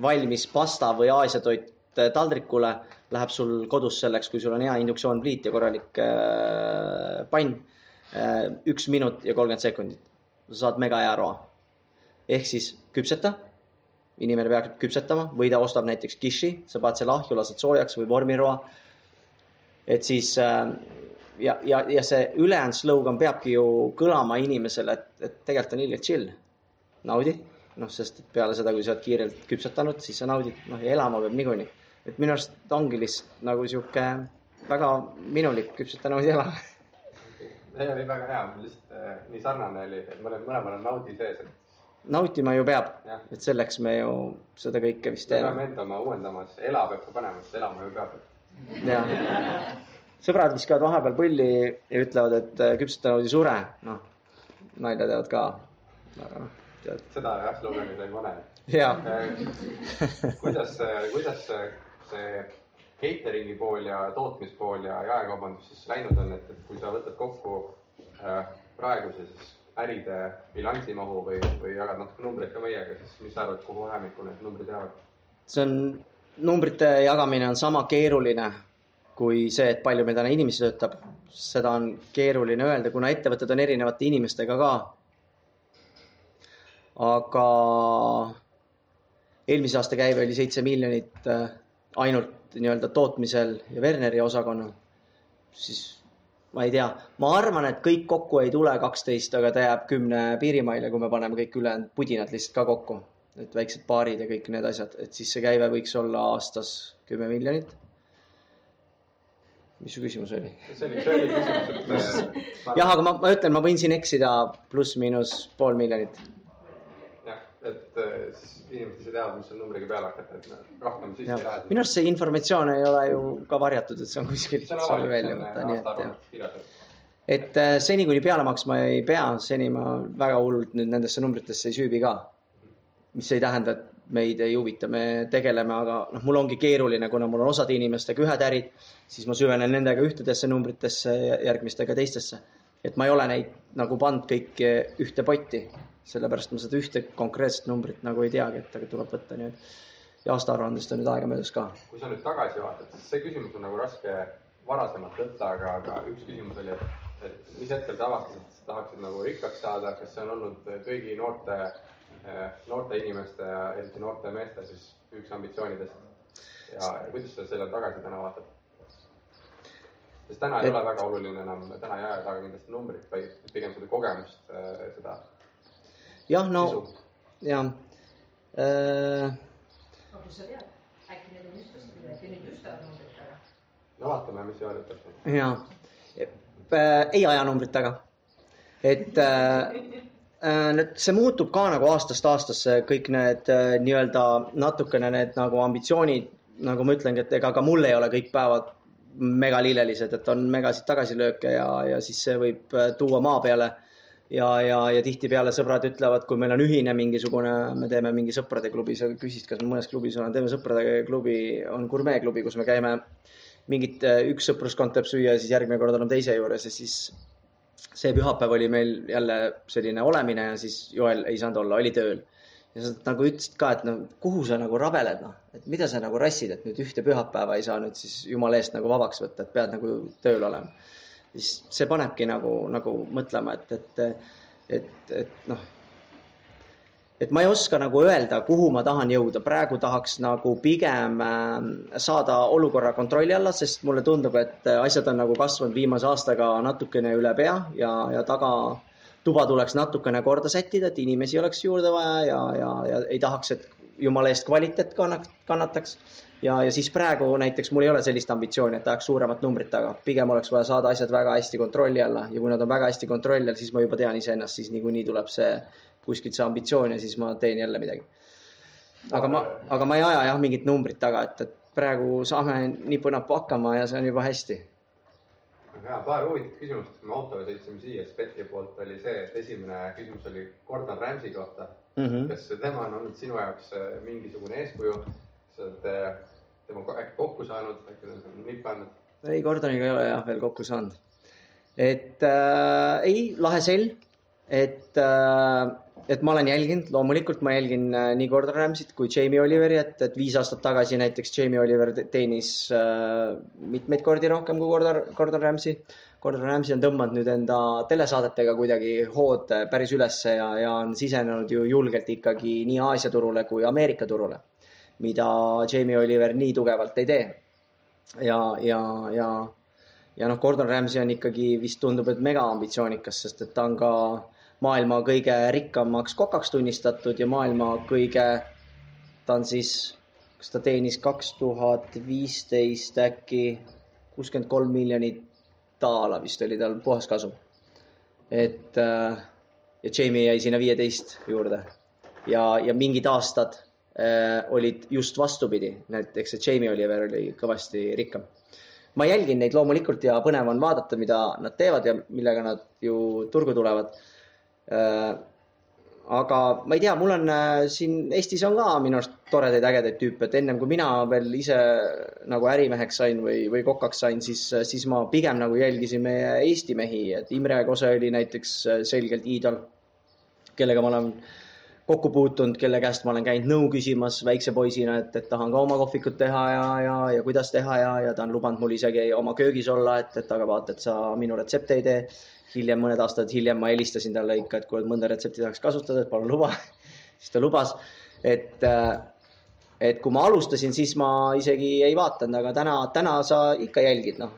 valmis pasta või aasiatoit äh, taldrikule, läheb sul kodus selleks, kui sul on hea induktsioonpliit ja korralik äh, pann, üks minut ja kolmkümmend sekundit. sa saad mega hea roa. ehk siis küpseta, inimene peab küpsetama või ta ostab näiteks kiši, sa paned selle ahju, lased soojaks või vormiroa. et siis ja, ja, ja see ülejäänud slogan peabki ju kõlama inimesele, et, et tegelikult on ilgelt chill. naudi, noh, sest peale seda, kui sa oled kiirelt küpsetanud, siis sa naudid, noh ja elama peab niikuinii. et minu arust ongi lihtsalt nagu sihuke väga minulik küpseta naudi ela see oli väga hea, lihtsalt äh, nii sarnane oli, et mõlemal, mõlemal on naudi sees, et. nautima ju peab, et selleks me ju seda kõike vist teeme. me peame enda oma uuendamas, ela peab ka panema, sest elama ju peab. jah sõbrad viskavad vahepeal pulli ja ütlevad, et äh, küpsetanud ei sure, noh, nalja teevad ka, aga noh, tead. seda jah, sloganid ei pane. äh, kuidas, kuidas see catering'i pool ja tootmispool ja jaekaubandus siis läinud on, et, et kui sa võtad kokku äh, praeguse siis äride bilansimahu või, või jagad natuke numbreid ka meiega, siis mis sa arvad, kuhu vahemikku need numbrid jäävad? see on, numbrite jagamine on sama keeruline kui see, et palju meil täna inimesi töötab. seda on keeruline öelda, kuna ettevõtted on erinevate inimestega ka. aga eelmise aasta käive oli seitse miljonit äh, ainult nii-öelda tootmisel ja Werneri osakonnal. siis ma ei tea, ma arvan, et kõik kokku ei tule kaksteist, aga ta jääb kümne piirimaile, kui me paneme kõik ülejäänud pudinad lihtsalt ka kokku. et väiksed baarid ja kõik need asjad, et siis see käive võiks olla aastas kümme miljonit. Mis su küsimus oli? see oli, see oli küsimus, et. jah, aga ma, ma ütlen, ma võin siin eksida pluss-miinus pool miljonit. jah, et siis inimesed ise teavad, mis selle numbriga peale hakata, et rohkem sisse ei lähe. minu arust see informatsioon ei ole ju ka varjatud, et see on kuskilt see on avalik, see on aastaaruandes kirjas. et äh, seni, kuni peale maksma ei pea, seni ma väga hullult nüüd nendesse numbritesse ei süübi ka. mis ei tähenda, et meid ei huvita, me tegeleme, aga noh, mul ongi keeruline, kuna mul on osade inimestega ühed ärid, siis ma süvenen nendega ühtedesse numbritesse ja järgmistega teistesse. et ma ei ole neid nagu pannud kõiki ühte potti sellepärast ma seda ühte konkreetset numbrit nagu ei teagi, et aga tuleb võtta et ja aastaaruandest on nüüd aega möödas ka. kui sa nüüd tagasi vaatad, siis see küsimus on nagu raske varasemalt võtta, aga, aga üks küsimus oli, et, et mis hetkel sa avastasid, et sa tahaksid nagu rikkaks saada, kas see on olnud kõigi noorte, noorte inimeste ja eriti noorte meeste siis üks ambitsioonidest? ja, kuidas sa selle tagasi täna vaatad? sest täna ei et... ole väga oluline enam, täna ei aja taga kindlasti numbrit, vaid pigem seda kogemust, seda jah, no jah äh.... aga kust sa tead, äkki need on just vastupidi, äkki nüüd just ajavad numbrit taga? no vaatame, mis seal ütleb. ja äh,, ei aja numbrit taga. et äh, äh, nüüd see muutub ka nagu aastast aastasse, kõik need äh, nii-öelda natukene need nagu ambitsioonid, nagu ma ütlengi, et ega ka mul ei ole kõik päevad megalillelised, et on megasid tagasilööke ja, ja siis see võib äh, tuua maa peale. Ja, ja, ja tihtipeale sõbrad ütlevad, kui meil on ühine mingisugune, me teeme mingi sõprade klubi, sa küsisid, kas ma mõnes klubis olen, teeme sõprade klubi, on gurmeeklubi, kus me käime mingit, üks sõpruskond teeb süüa ja siis järgmine kord oleme teise juures ja siis see pühapäev oli meil jälle selline olemine ja siis Joel ei saanud olla, oli tööl. ja sa nagu ütlesid ka, et no kuhu sa nagu rabeled, noh, et mida sa nagu rassid, et nüüd ühte pühapäeva ei saa nüüd siis jumala eest nagu vabaks võtta, et pead nagu tööl olema siis see panebki nagu, nagu mõtlema, et, et, et, et noh, et ma ei oska nagu öelda, kuhu ma tahan jõuda, praegu tahaks nagu pigem ähm, saada olukorra kontrolli alla, sest mulle tundub, et asjad on nagu kasvanud viimase aastaga natukene üle pea ja, ja tagatuba tuleks natukene korda sättida, et inimesi oleks juurde vaja ja, ja, ja ei tahaks, et jumala eest kvaliteet kannataks. Ja, ja siis praegu näiteks mul ei ole sellist ambitsiooni, et tahaks suuremat numbrit taga, pigem oleks vaja saada asjad väga hästi kontrolli alla ja kui nad on väga hästi kontrolli all, siis ma juba tean iseennast, siis niikuinii tuleb see kuskilt see ambitsioon ja siis ma teen jälle midagi. aga ma, aga ma ei aja jah mingit numbrit taga, et, et praegu saame nipu-napu hakkama ja see on juba hästi. ja paar huvitavat küsimust, kui me autoga sõitsime siia, Spetki poolt oli see, et esimene küsimus oli Gordon Ramsay kohta mm. -hmm. kas tema on olnud sinu jaoks mingisugune eeskuju? sa oled temaga äkki kokku saanud, äkki ta on nippi andnud? ei, Gordoniga ei ole jah veel kokku saanud. et äh, ei, lahe sell, et äh, et ma olen jälginud, loomulikult ma jälgin äh, nii Gordon Ramsayt kui Jamie Oliveri, et, et viis aastat tagasi näiteks Jamie Oliver teenis äh, mitmeid kordi rohkem kui Gordon, Gordon Ramsay. Gordon Ramsay on tõmmanud nüüd enda telesaadetega kuidagi hood äh, päris ülesse ja, ja on sisenenud ju julgelt ikkagi nii Aasia turule kui Ameerika turule mida Jamie Oliver nii tugevalt ei tee. ja, ja, ja, ja noh, Gordon Ramsay on ikkagi vist tundub, et megaambitsioonikas, sest et ta on ka maailma kõige rikkamaks kokaks tunnistatud ja maailma kõige, ta on siis, kas ta teenis kaks tuhat viisteist äkki kuuskümmend kolm miljonit daala vist oli tal puhaskasum. et äh, ja Jamie jäi sinna viieteist juurde ja, ja mingid aastad Äh, olid just vastupidi, näiteks see Jamie Oliver oli kõvasti rikkam. ma jälgin neid loomulikult ja põnev on vaadata, mida nad teevad ja millega nad ju turgu tulevad. Äh, aga ma ei tea, mul on äh, siin Eestis on ka minu arust toredaid ägedaid tüüpe, et ennem kui mina veel ise nagu ärimeheks sain või, või kokaks sain, siis, siis ma pigem nagu jälgisin meie Eesti mehi, et Imre Kose oli näiteks äh, selgelt iidol, kellega ma olen kokku puutunud, kelle käest ma olen käinud nõu küsimas väikse poisina, et, et tahan ka oma kohvikut teha ja, ja, ja kuidas teha ja, ja ta on lubanud mul isegi oma köögis olla, et, et aga vaata, et sa minu retsepte ei tee hiljem, mõned aastad hiljem ma helistasin talle ikka, et kuule, mõnda retsepti tahaks kasutada, et palun luba siis ta lubas, et, äh, et kui ma alustasin, siis ma isegi ei vaadanud, aga täna, täna sa ikka jälgid, noh,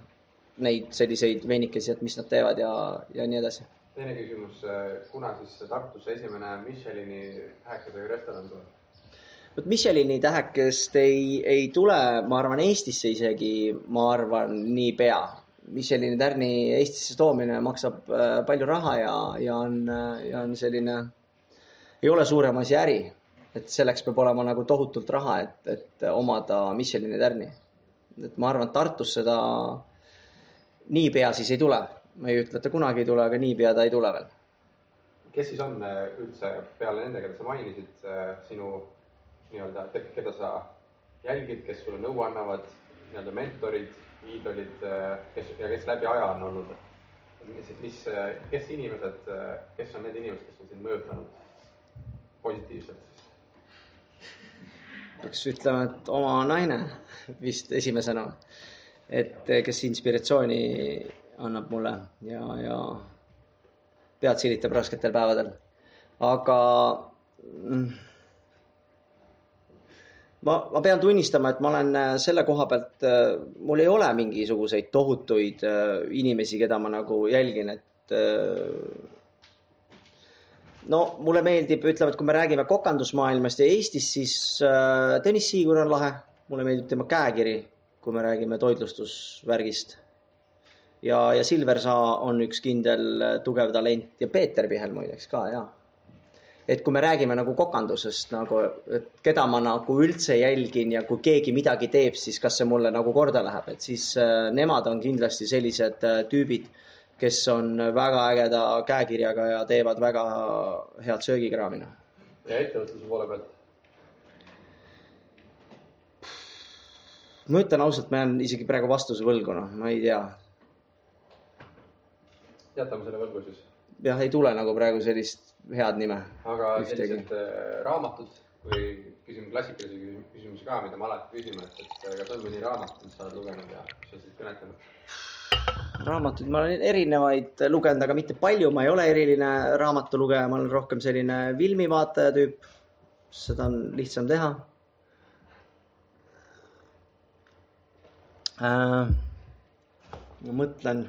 neid selliseid veinikesi, et mis nad teevad ja, ja nii edasi. teine küsimus, äh, kuna siis Tartusse esimene Michelini tähekesega restoran tuleb? vot Michelini tähekest ei, ei tule, ma arvan, Eestisse isegi, ma arvan, niipea Michelini tärni Eestisse toomine maksab äh, palju raha ja, ja on, äh, ja on selline, ei ole suurem asi äri. et selleks peab olema nagu tohutult raha, et, et omada Michelini tärni. et ma arvan, et Tartus seda niipea siis ei tule. ma ei ütle, et ta kunagi ei tule, aga niipea ta ei tule veel. kes siis on äh, üldse peale nende, keda sa mainisid, sinu nii-öelda, keda sa jälgid, kes sulle nõu annavad, nii-öelda mentorid iidolid, äh, kes ja kes läbi aja on olnud, mis, mis, äh, kes inimesed, äh, kes on need inimesed, kes on sind mõjutanud positiivselt? peaks ütlema, et oma naine vist esimesena, et kes inspiratsiooni annab mulle ja, ja pead silitab rasketel päevadel. aga mm, ma, ma pean tunnistama, et ma olen äh, selle koha pealt, äh, mul ei ole mingisuguseid tohutuid äh, inimesi, keda ma nagu jälgin, et no mulle meeldib, ütleme, et kui me räägime kokandusmaailmast ja Eestist, siis Tõnis Siigur on lahe, mulle meeldib tema käekiri, kui me räägime toitlustusvärgist. ja, ja Silver Saa on üks kindel tugev talent ja Peeter Pihel muideks ka ja et kui me räägime nagu kokandusest nagu, et keda ma nagu üldse jälgin ja kui keegi midagi teeb, siis kas see mulle nagu korda läheb, et siis äh, nemad on kindlasti sellised äh, tüübid, kes on väga ägeda käekirjaga ja teevad väga head söögikraami. Noh. ja ettevõtluse poole pealt? ma ütlen ausalt, ma jään isegi praegu vastuse võlgu, noh, ma ei tea. jätame selle võlgu siis. jah, ei tule nagu praegu sellist head nime. aga sellised äh, raamatud või küsime klassikalisi küsimusi ka, mida me alati küsime, et, et kas on mõni raamat, mis sa oled lugenud ja mis on sind kõnetanud? raamatuid ma olen erinevaid lugenud, aga mitte palju, ma ei ole eriline raamatulugeja, ma olen rohkem selline filmivaataja tüüp. seda on lihtsam teha äh,. ma mõtlen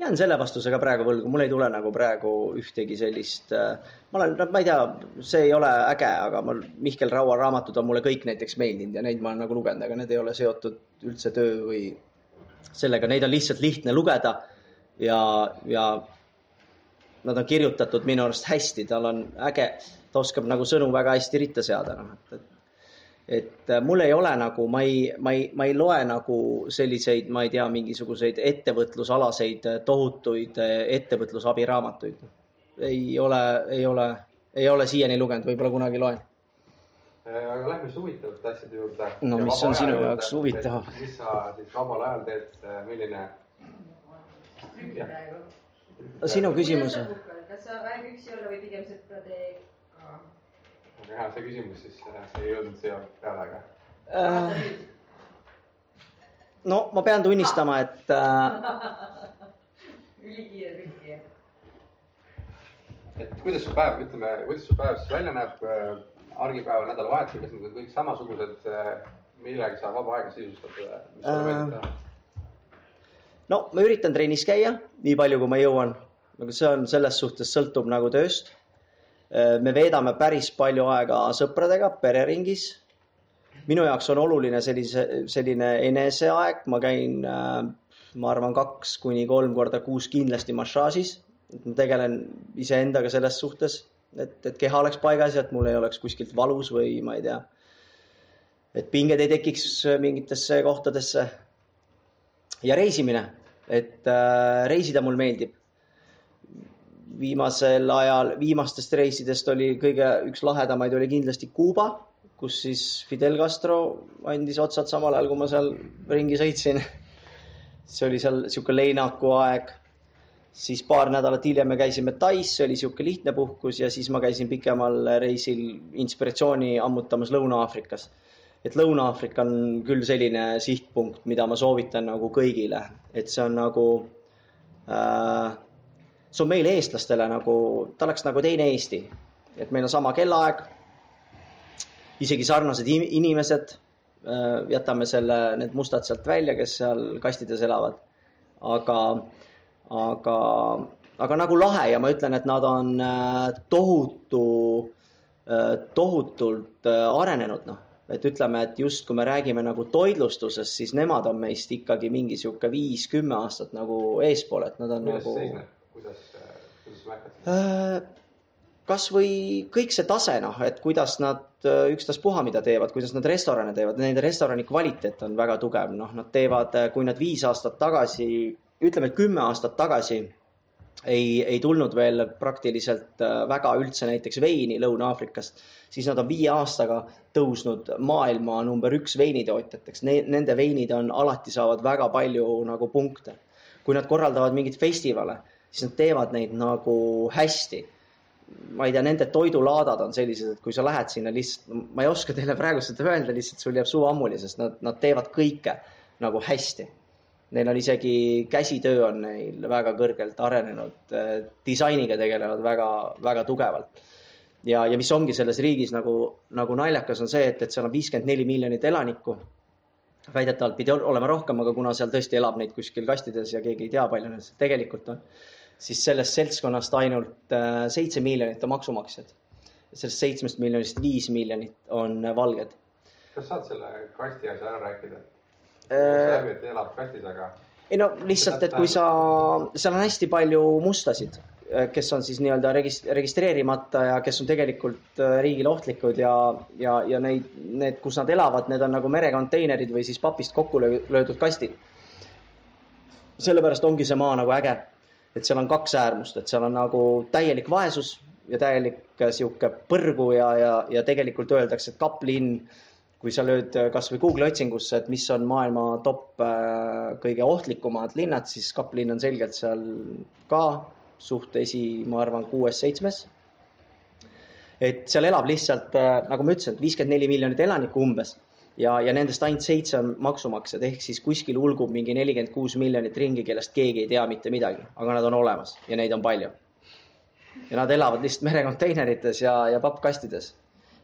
jään selle vastuse ka praegu võlgu, mul ei tule nagu praegu ühtegi sellist, äh, ma olen, ma ei tea, see ei ole äge, aga mul Mihkel Raua raamatud on mulle kõik näiteks meeldinud ja neid ma olen nagu lugenud, aga need ei ole seotud üldse töö või sellega, neid on lihtsalt lihtne lugeda ja, ja nad on kirjutatud minu arust hästi, tal on äge, ta oskab nagu sõnu väga hästi ritta seada, noh, et, et et äh, mul ei ole nagu, ma ei, ma ei, ma ei loe nagu selliseid, ma ei tea, mingisuguseid ettevõtlusalaseid äh, tohutuid äh, ettevõtlusabiraamatuid. ei ole, ei ole, ei ole siiani lugenud, võib-olla kunagi loen. aga lähme siis huvitavate asjade juurde. no ja mis on sinu jaoks huvitav? mis sa siis vabal ajal teed, milline? sinu küsimus. kas sa ainult üksi olla või pigem sõpradega? Väga hea see küsimus, siis see ei jõudnud siia peale, aga äh,. no ma pean tunnistama, et äh.... ülikiire trikk. et kuidas su päev, ütleme, kuidas su päev siis välja näeb äh,, argipäeval, nädalavahetusel, kas need on kõik samasugused äh,, millega sa vaba aega sisustad äh,? no ma üritan trennis käia nii palju, kui ma jõuan, aga see on selles suhtes sõltub nagu tööst Äh, me veedame päris palju aega sõpradega pereringis. minu jaoks on oluline sellise, selline eneseaeg, ma käin, äh, ma arvan, kaks kuni kolm korda kuus kindlasti massaažis. ma tegelen iseendaga selles suhtes, et, et keha oleks paigas ja et mul ei oleks kuskilt valus või ma ei tea, et pinged ei tekiks mingitesse kohtadesse. ja reisimine, et äh, reisida mul meeldib. Viimasel ajal, viimastest reisidest oli kõige, üks lahedamaid oli kindlasti Kuuba, kus siis Fidel Castro andis otsad samal ajal, kui ma seal ringi sõitsin. see oli seal sihuke leinaku aeg siis paar nädalat hiljem me käisime Tais, see oli niisugune lihtne puhkus ja siis ma käisin pikemal reisil inspiratsiooni ammutamas Lõuna-Aafrikas. et Lõuna-Aafrika on küll selline sihtpunkt, mida ma soovitan nagu kõigile, et see on nagu äh,, see on meile, eestlastele nagu, ta oleks nagu teine Eesti. et meil on sama kellaaeg, isegi sarnased inimesed äh,, jätame selle, need mustad sealt välja, kes seal kastides elavad, aga aga, aga nagu lahe ja ma ütlen, et nad on äh, tohutu, äh, tohutult arenenud, noh. et ütleme, et just kui me räägime nagu toitlustusest, siis nemad on meist ikkagi mingi sihuke viis-kümme aastat nagu eespool, et nad on kuidas nagu. Kuidas, kuidas märkad? kasvõi kõik see tase, noh, et kuidas nad ükstaspuha, mida teevad, kuidas nad restorane teevad, nende restorani kvaliteet on väga tugev, noh, nad teevad, kui nad viis aastat tagasi ütleme, et kümme aastat tagasi ei, ei tulnud veel praktiliselt äh, väga üldse näiteks veini Lõuna-Aafrikast, siis nad on viie aastaga tõusnud maailma number üks veinitootjateks ne,. Nende veinid on, alati saavad väga palju nagu punkte. kui nad korraldavad mingeid festivale, siis nad teevad neid nagu hästi. ma ei tea, nende toidulaadad on sellised, et kui sa lähed sinna lihtsalt, ma ei oska teile praegu seda öelda, lihtsalt sul jääb suu ammuli, sest nad, nad teevad kõike nagu hästi Neil on isegi käsitöö on neil väga kõrgelt arenenud, äh, disainiga tegelevad väga, väga tugevalt. ja, ja mis ongi selles riigis nagu, nagu naljakas, on see, et, et seal on viiskümmend neli miljonit elanikku. väidetavalt pidi olema rohkem, aga kuna seal tõesti elab neid kuskil kastides ja keegi ei tea, palju neid tegelikult on, siis sellest seltskonnast ainult äh, seitse miljonit on maksumaksjad. sellest seitsmest miljonist viis miljonit on valged. kas saad selle kasti asja ära rääkida? läbi, äh, et elab kastis, aga. ei no lihtsalt, et kui sa, seal on hästi palju mustasid, äh, kes on siis nii-öelda regist-, registreerimata ja kes on tegelikult riigile ohtlikud ja, ja, ja neid, need, kus nad elavad, need on nagu merekonteinerid või siis papist kokku löödud kastid. sellepärast ongi see maa nagu äge, et seal on kaks äärmust, et seal on nagu täielik vaesus ja täielik sihuke põrgu ja, ja, ja tegelikult öeldakse, et kaplinn kui sa lööd äh, kasvõi Google'i otsingusse, et mis on maailma top äh, kõige ohtlikumad linnad, siis Kaplinn on selgelt seal ka suht esi, ma arvan, kuues-seitsmes. et seal elab lihtsalt, äh, nagu ma ütlesin, viiskümmend neli miljonit elanikku umbes ja, ja nendest ainult seitse on maksumaksjad, ehk siis kuskil hulgub mingi nelikümmend kuus miljonit ringi, kellest keegi ei tea mitte midagi, aga nad on olemas ja neid on palju. ja nad elavad lihtsalt merekonteinerites ja, ja pappkastides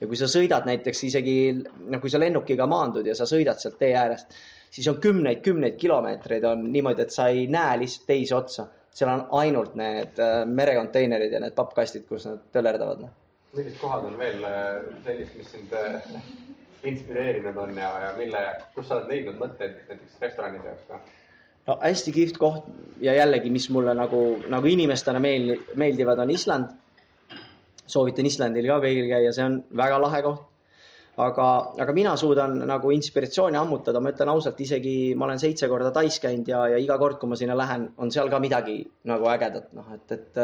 ja kui sa sõidad näiteks isegi, noh, kui sa lennukiga maandud ja sa sõidad sealt tee äärest, siis on kümneid-kümneid kilomeetreid on niimoodi, et sa ei näe lihtsalt teisi otsa. seal on ainult need äh, merekonteinerid ja need pappkastid, kus nad töllerdavad. Noh. millised kohad on veel äh, sellist, mis sind äh, inspireerinud on ja, ja mille, kus sa oled leidnud mõtteid näiteks restoranide jaoks ka? no hästi kihvt koht ja jällegi, mis mulle nagu, nagu inimestena meel-, meeldivad, on Island soovitan Islandil ka kõigil käia, see on väga lahe koht. aga, aga mina suudan nagu inspiratsiooni ammutada, ma ütlen ausalt, isegi ma olen seitse korda Tais käinud ja, ja iga kord, kui ma sinna lähen, on seal ka midagi nagu ägedat, noh, et, et,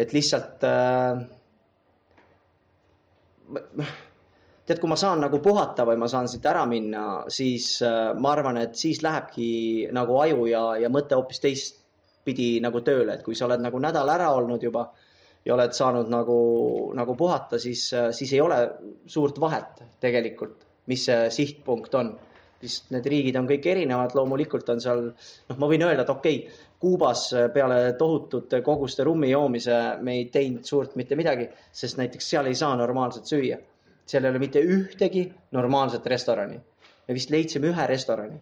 et lihtsalt äh, tead, kui ma saan nagu puhata või ma saan siit ära minna, siis äh, ma arvan, et siis lähebki nagu aju ja, ja mõte hoopis teistpidi nagu tööle, et kui sa oled nagu nädal ära olnud juba ja oled saanud nagu, nagu puhata, siis, siis ei ole suurt vahet tegelikult, mis see sihtpunkt on. lihtsalt need riigid on kõik erinevad, loomulikult on seal, noh, ma võin öelda, et okei okay,, Kuubas peale tohutute koguste rummi joomise me ei teinud suurt mitte midagi, sest näiteks seal ei saa normaalselt süüa. Seal ei ole mitte ühtegi normaalset restorani. me vist leidsime ühe restorani.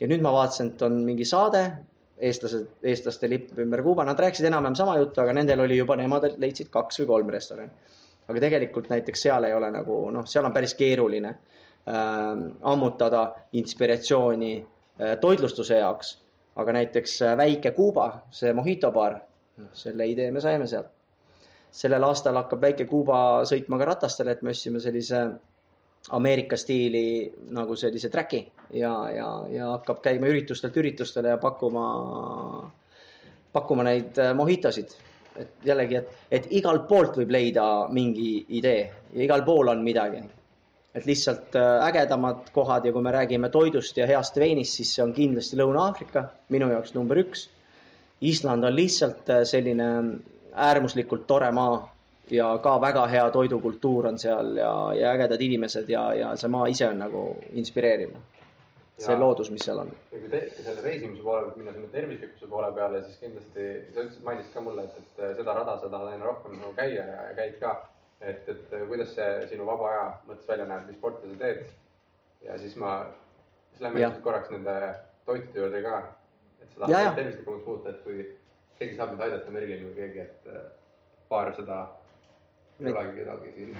ja nüüd ma vaatasin, et on mingi saade, eestlased, eestlaste lipp ümber Kuuba, nad rääkisid enam-vähem sama juttu, aga nendel oli juba, nemad leidsid kaks või kolm restorani. aga tegelikult näiteks seal ei ole nagu noh, seal on päris keeruline äh, ammutada inspiratsiooni äh, toitlustuse jaoks. aga näiteks äh, väike Kuuba, see Mojito baar, noh, selle idee me saime sealt. Sellel aastal hakkab väike Kuuba sõitma ka ratastel, et me ostsime sellise Ameerika stiili nagu sellise track'i ja, ja, ja hakkab käima üritustelt üritustele ja pakkuma, pakkuma neid äh, mojitosid. et jällegi, et, et igalt poolt võib leida mingi idee ja igal pool on midagi. et lihtsalt äh, ägedamad kohad ja kui me räägime toidust ja heast veinist, siis see on kindlasti Lõuna-Aafrika, minu jaoks number üks. Island on lihtsalt äh, selline äärmuslikult tore maa ja ka väga hea toidukultuur on seal ja, ja ägedad inimesed ja, ja see maa ise on nagu inspireeriv. see loodus, mis seal on. ja kui te, selle reisimise poole pealt minna sinna tervislikkuse poole peale, siis kindlasti sa ütlesid, mainisid ka mulle, et, et seda rada sa tahad aina rohkem nagu käia ja, ja käid ka. et, et kuidas see sinu vaba aja mõttes välja näeb, mis sporti sa teed? ja siis ma, siis lähme korraks nende toitude juurde ka. et tahad tervislikumaks muuta, et kui keegi saab mind aidata, Merilin või keegi, et äh, paar seda ei olegi kedagi siin.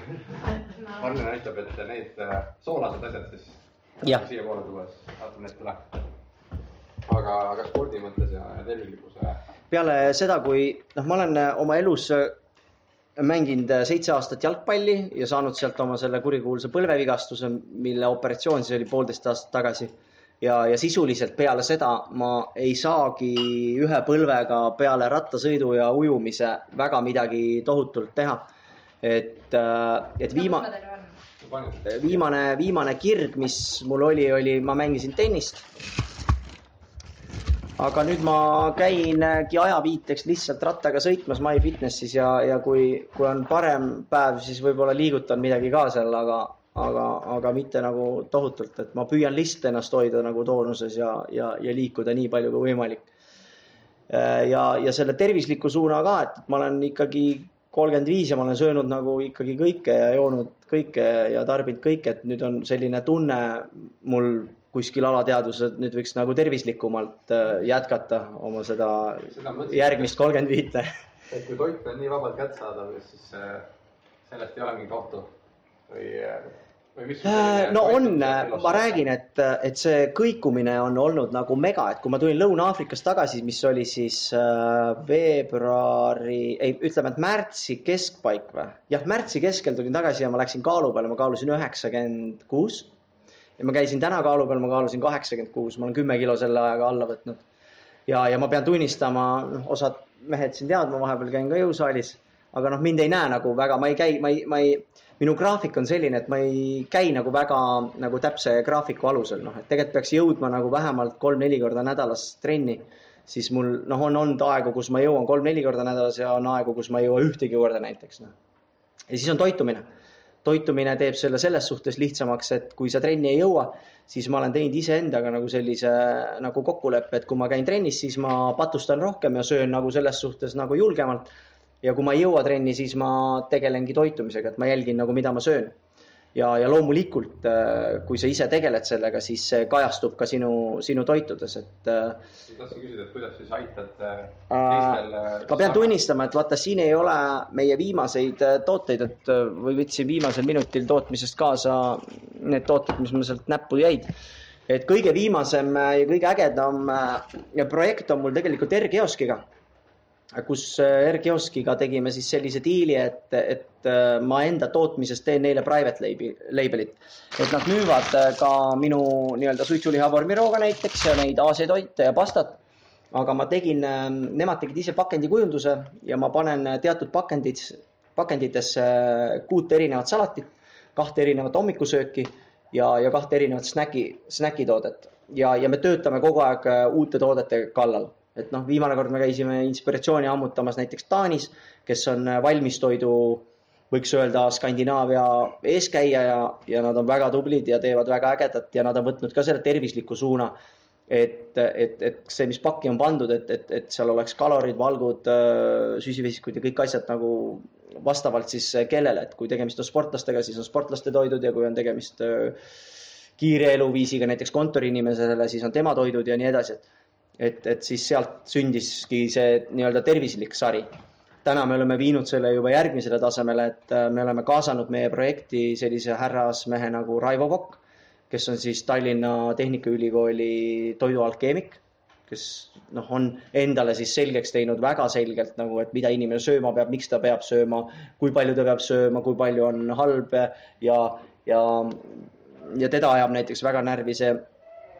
Marlen näitab, et need äh, soolased asjad siis siiapoole tuues, vaatame need üle. aga, aga spordi mõttes ja, ja tervislikkuse. peale seda, kui noh, ma olen äh, oma elus mänginud seitse aastat jalgpalli ja saanud sealt oma selle kurikuulsa põlvevigastuse, mille operatsioon siis oli poolteist aastat tagasi. Ja, ja sisuliselt peale seda ma ei saagi ühe põlvega peale rattasõidu ja ujumise väga midagi tohutult teha et, äh, et viima-, viimane, viimane kirg, mis mul oli, oli, ma mängisin tennist. aga nüüd ma käingi ajaviiteks lihtsalt rattaga sõitmas MyFitnesse'is ja, ja kui, kui on parem päev, siis võib-olla liigutan midagi ka seal, aga, aga, aga mitte nagu tohutult, et ma püüan lihtsalt ennast hoida nagu toonuses ja, ja, ja liikuda nii palju kui võimalik. Äh, ja, ja selle tervisliku suuna ka, et ma olen ikkagi kolmkümmend viis ja ma olen söönud nagu ikkagi kõike ja joonud kõike ja tarbinud kõike, et nüüd on selline tunne mul kuskil alateadvuses, et nüüd võiks nagu tervislikumalt äh, jätkata oma seda, seda järgmist kolmkümmend viite. et kui toit on nii vabalt kättesaadav, siis äh, sellest ei ole mingit ohtu või äh, Äh, no on, ma räägin, et, et see kõikumine on olnud nagu mega, et kui ma tulin Lõuna-Aafrikast tagasi, mis oli siis äh, veebruari, ei, ütleme, et märtsi keskpaik või? jah, märtsi keskel tulin tagasi ja ma läksin kaalu peale, ma kaalusin üheksakümmend kuus. ja ma käisin täna kaalu peal, ma kaalusin kaheksakümmend kuus, ma olen kümme kilo selle ajaga alla võtnud. ja, ja ma pean tunnistama, noh, osad mehed siin teavad, ma vahepeal käin ka jõusaalis, aga noh, mind ei näe nagu väga, ma ei käi, ma ei, ma ei minu graafik on selline, et ma ei käi nagu väga nagu täpse graafiku alusel, noh, et tegelikult peaks jõudma nagu vähemalt kolm-neli korda nädalas trenni, siis mul noh, on olnud aegu, kus ma jõuan kolm-neli korda nädalas ja on aegu, kus ma ei jõua ühtegi korda näiteks, noh. ja siis on toitumine. toitumine teeb selle selles suhtes lihtsamaks, et kui sa trenni ei jõua, siis ma olen teinud iseendaga nagu sellise nagu kokkuleppe, et kui ma käin trennis, siis ma patustan rohkem ja söön nagu selles suhtes nagu julgemalt ja kui ma ei jõua trenni, siis ma tegelengi toitumisega, et ma jälgin nagu, mida ma söön. ja, ja loomulikult, äh, kui sa ise tegeled sellega, siis see kajastub ka sinu, sinu toitudes, et. Äh, tahtsin küsida, et kuidas siis aitad äh, teistel. ma pean tunnistama, et vaata, siin ei ole meie viimaseid tooteid, et või võtsin viimasel minutil tootmisest kaasa need tooted, mis mul sealt näppu jäid et kõige viimasem ja kõige ägedam projekt on mul tegelikult R-kioskiga kus äh, R-kioskiga tegime siis sellise diili, et, et äh, ma enda tootmisest teen neile private label, label'it. et nad müüvad äh, ka minu nii-öelda suitsuliha vormirooga näiteks ja neid Aasia toite ja pastat. aga ma tegin, nemad tegid ise pakendikujunduse ja ma panen teatud pakendid, pakenditesse kuut erinevat salatit, kahte erinevat hommikusööki ja, ja kahte erinevat snäki, snäkitoodet ja, ja me töötame kogu aeg uute toodete kallal et noh, viimane kord me käisime inspiratsiooni ammutamas näiteks Taanis, kes on äh, valmistoidu, võiks öelda Skandinaavia eeskäija ja, ja nad on väga tublid ja teevad väga ägedat ja nad on võtnud ka selle tervisliku suuna. et, et, et see, mis pakki on pandud, et, et, et seal oleks kalorid, valgud, äh, süsivesikud ja kõik asjad nagu vastavalt siis äh, kellele, et kui tegemist on sportlastega, siis on sportlaste toidud ja kui on tegemist kiire eluviisiga näiteks kontoriinimesele, siis on tema toidud ja nii edasi, et et, et siis sealt sündiski see nii-öelda tervislik sari. täna me oleme viinud selle juba järgmisele tasemele, et äh, me oleme kaasanud meie projekti sellise härrasmehe nagu Raivo Kokk, kes on siis Tallinna Tehnikaülikooli toidualkeemik, kes noh, on endale siis selgeks teinud väga selgelt nagu, et mida inimene sööma peab, miks ta peab sööma, kui palju ta peab sööma, kui palju on halb ja, ja, ja teda ajab näiteks väga närvi see,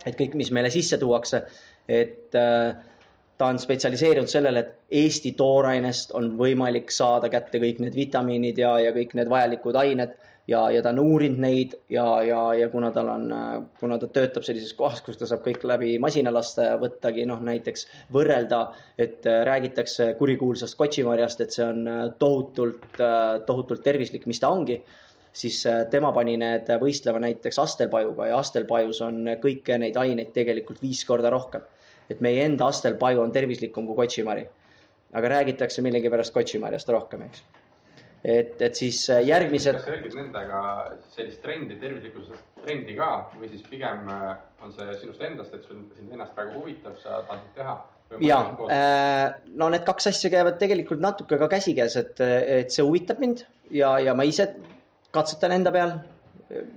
et kõik, mis meile sisse tuuakse, et äh, ta on spetsialiseerunud sellele, et Eesti toorainest on võimalik saada kätte kõik need vitamiinid ja, ja kõik need vajalikud ained ja, ja ta on uurinud neid ja, ja, ja kuna tal on, kuna ta töötab sellises kohas, kus ta saab kõik läbi masina lasta ja võttagi noh, näiteks võrrelda, et äh, räägitakse kurikuulsast kotšimarjast, et see on äh, tohutult, äh, tohutult tervislik, mis ta ongi, siis tema pani need võistlema näiteks astelpajuga ja astelpajus on kõiki neid aineid tegelikult viis korda rohkem. Et meie enda astelpaju on tervislikum kui kotšimari. aga räägitakse millegipärast kotšimarjast rohkem, eks et, et siis äh, järgmised. kas sa räägid nendega sellist trendi, tervislikkuse trendi ka või siis pigem äh, on see sinust endast, et sul sind ennast praegu huvitab, sa tahad teha? ja, äh, no need kaks asja käivad tegelikult natuke ka käsikäes, et, et see huvitab mind ja, ja ma ise katsetan enda peal.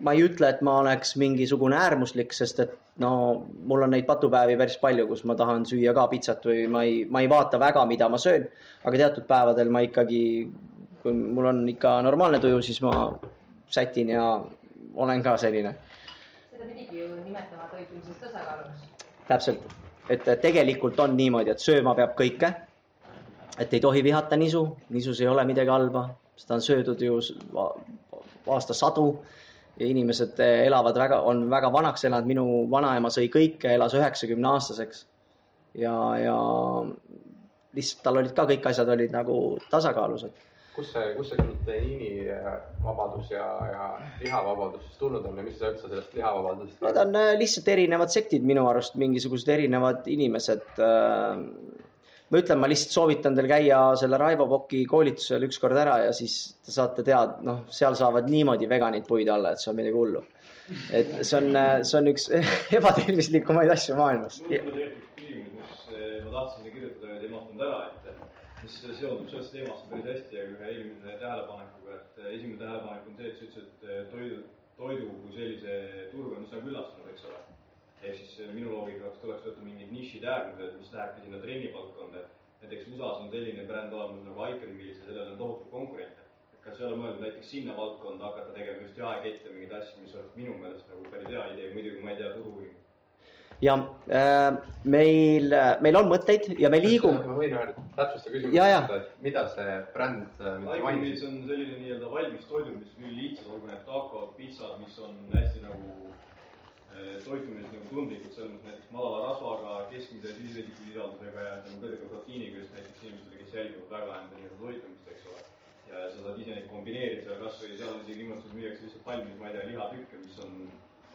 Ma ei ütle, et ma oleks mingisugune äärmuslik, sest et no mul on neid patupäevi päris palju, kus ma tahan süüa ka pitsat või ma ei, ma ei vaata väga, mida ma söön, aga teatud päevadel ma ikkagi kui mul on ikka normaalne tuju, siis ma sätin ja olen ka selline. seda pidigi ju nimetama toitumises tasakaaluks. täpselt, et tegelikult on niimoodi, et sööma peab kõike. et ei tohi vihata nisu, nisus ei ole midagi halba, seda on söödud ju aastasadu inimesed elavad väga, on väga vanaks elanud, minu vanaema sõi kõike, elas üheksakümne aastaseks. ja, ja lihtsalt tal olid ka kõik asjad olid nagu tasakaalus, et kus see, kust see gluteiinivabadus ja, ja lihavabadus siis tulnud on ja mis sa üldse sellest lihavabadusest Need on äh, lihtsalt erinevad sektid minu arust, mingisugused erinevad inimesed. Äh, ma ütlen, ma lihtsalt soovitan teil käia selle Raivo Poki koolitusel ükskord ära ja siis te saate teada, noh, seal saavad niimoodi veganid puid alla, et see on midagi hullu. et see on, see on üks ebatervislikumaid asju maailmas. mis ma tahtsin kirjutada te ei mahtunud ära, et mis seondub sellest teemast päris hästi ja ühe eelmise tähelepanekuga, et esimene tähelepanek on see, et sa ütlesid, et eh, toidu, toidu kui sellise turg on üsna küllastunud, eks ole. ehk siis eh, minu loogikaks tuleks võtta mingid nišid äärmused, mis lähebki sinna trennivaldkonda. Näiteks USA-s on selline bränd olemas nagu Icon Mills ja sellel on tohutu konkurente. kas ei ole mõeldud näiteks sinna valdkonda hakata tegema just jaekette, mingeid asju, mis oleks minu meelest nagu päris hea idee, muidugi ma ei tea turu-uuringut ja äh, meil, meil on mõtteid ja me liigume. ma võin ühe täpsustava küsimuse, et mida see bränd. Iconis on selline nii-öelda valmis toidud, mis on lihtsad, olgu need tacod, pitsad, mis on hästi nagu toitumises nagu tundlikud, selles mõttes näiteks madala rasvaga, keskmise süsivesiklisisaldusega ja nagu kõrge proteiiniga just näiteks inimestele, kes jälgivad väga enda nii-öelda toitumist, eks ole. ja sa saad ise neid kombineerida, kasvõi seal isegi niimoodi, et müüakse lihtsalt valmis, ma ei tea, lihatükke, mis on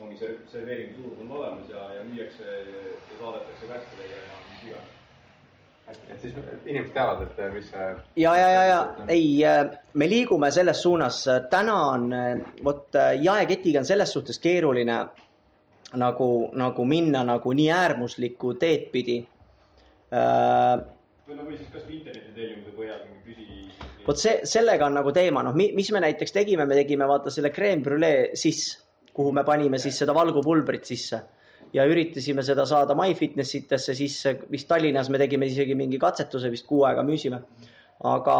ongi see serveerimisjuhus on olemas ja, ja müüakse ja saadetakse käskudega ja mis iganes et siis inimesed teavad, et mis see. ja, ja, ja, ja ei, äh, me liigume selles suunas, täna on, äh, vot äh, jaeketiga on selles suhtes keeruline nagu, nagu minna nagu nii äärmuslikku teed pidi äh,. või no või siis kasvõi interneti tellimuse põhjal mingi püsi. vot see, sellega on nagu teema, noh, mis me näiteks tegime, me tegime vaata selle creme brulee sisse kuhu me panime siis seda valgupulbrit sisse ja üritasime seda saada MyFitness itesse sisse, vist Tallinnas me tegime isegi mingi katsetuse, vist kuu aega müüsime. aga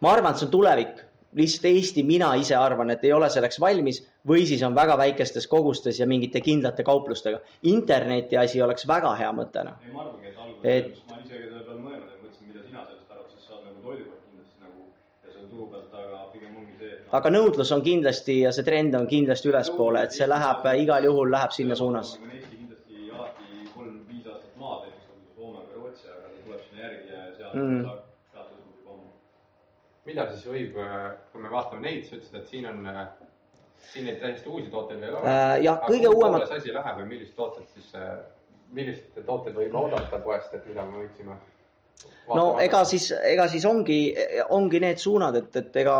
ma arvan, et see on tulevik, lihtsalt Eesti, mina ise arvan, et ei ole selleks valmis või siis on väga väikestes kogustes ja mingite kindlate kauplustega. interneti asi oleks väga hea mõte, noh. ei, ma arvangi, et alguses et... ma isegi selle peale mõelnud ja mõtlesin, mida sina sellest arvad, sest sa oled nagu toidukord kindlasti nagu ja see on turu pealt, aga pigem ongi see, et aga nõudlus on kindlasti ja see trend on kindlasti ülespoole, et see läheb igal juhul läheb sinna suunas. Eesti kindlasti alati kolm-viis aastat maad, näiteks nagu Soome või Rootsi, aga ta tuleb sinna järgi ja seal mm. saab. Millal siis võib, kui me vaatame neid, sa ütlesid, et siin on, siin neid täiesti uusi tooteid veel ei ole äh,. jah, kõige uuemad. kuidas asi läheb või millised tooted siis, millised tooted võime oodata poest, et mida me võiksime no ega siis, ega siis ongi, ongi need suunad, et, et ega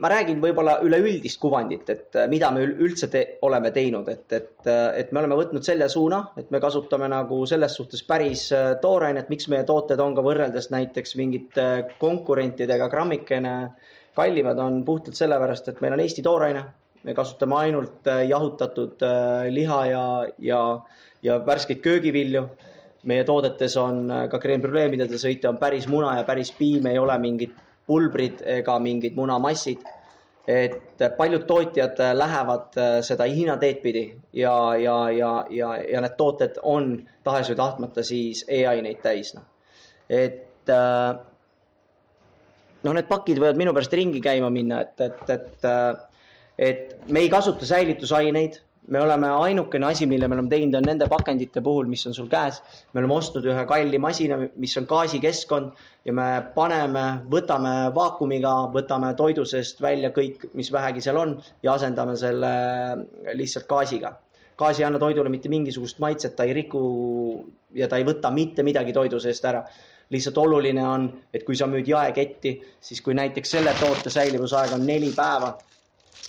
ma räägin võib-olla üleüldist kuvandit, et äh, mida me üldse te oleme teinud, et, et, äh, et me oleme võtnud selle suuna, et me kasutame nagu selles suhtes päris äh, toorainet, miks meie tooted on ka võrreldes näiteks mingite konkurentidega grammikene kallimad, on puhtalt sellepärast, et meil on Eesti tooraine, me kasutame ainult jahutatud liha ja, ja, ja värskeid köögivilju. Meie toodetes on ka creme brulee, mida te sõite, on päris muna ja päris piim, ei ole mingit pulbrid ega mingid munamassid. et paljud tootjad lähevad seda Hiina teed pidi ja, ja, ja, ja, ja need tooted on tahes või tahtmata siis e-aineid täis, noh. et no need pakid võivad minu pärast ringi käima minna, et, et, et, et me ei kasuta säilitusaineid me oleme ainukene asi, mille me oleme teinud, on nende pakendite puhul, mis on sul käes. me oleme ostnud ühe kalli masina, mis on gaasikeskkond ja me paneme, võtame vaakumiga, võtame toidu seest välja kõik, mis vähegi seal on ja asendame selle lihtsalt gaasiga. gaas ei anna toidule mitte mingisugust maitset, ta ei riku ja ta ei võta mitte midagi toidu seest ära lihtsalt oluline on, et kui sa müüd jaeketti, siis kui näiteks selle toote säilivusaeg on neli päeva,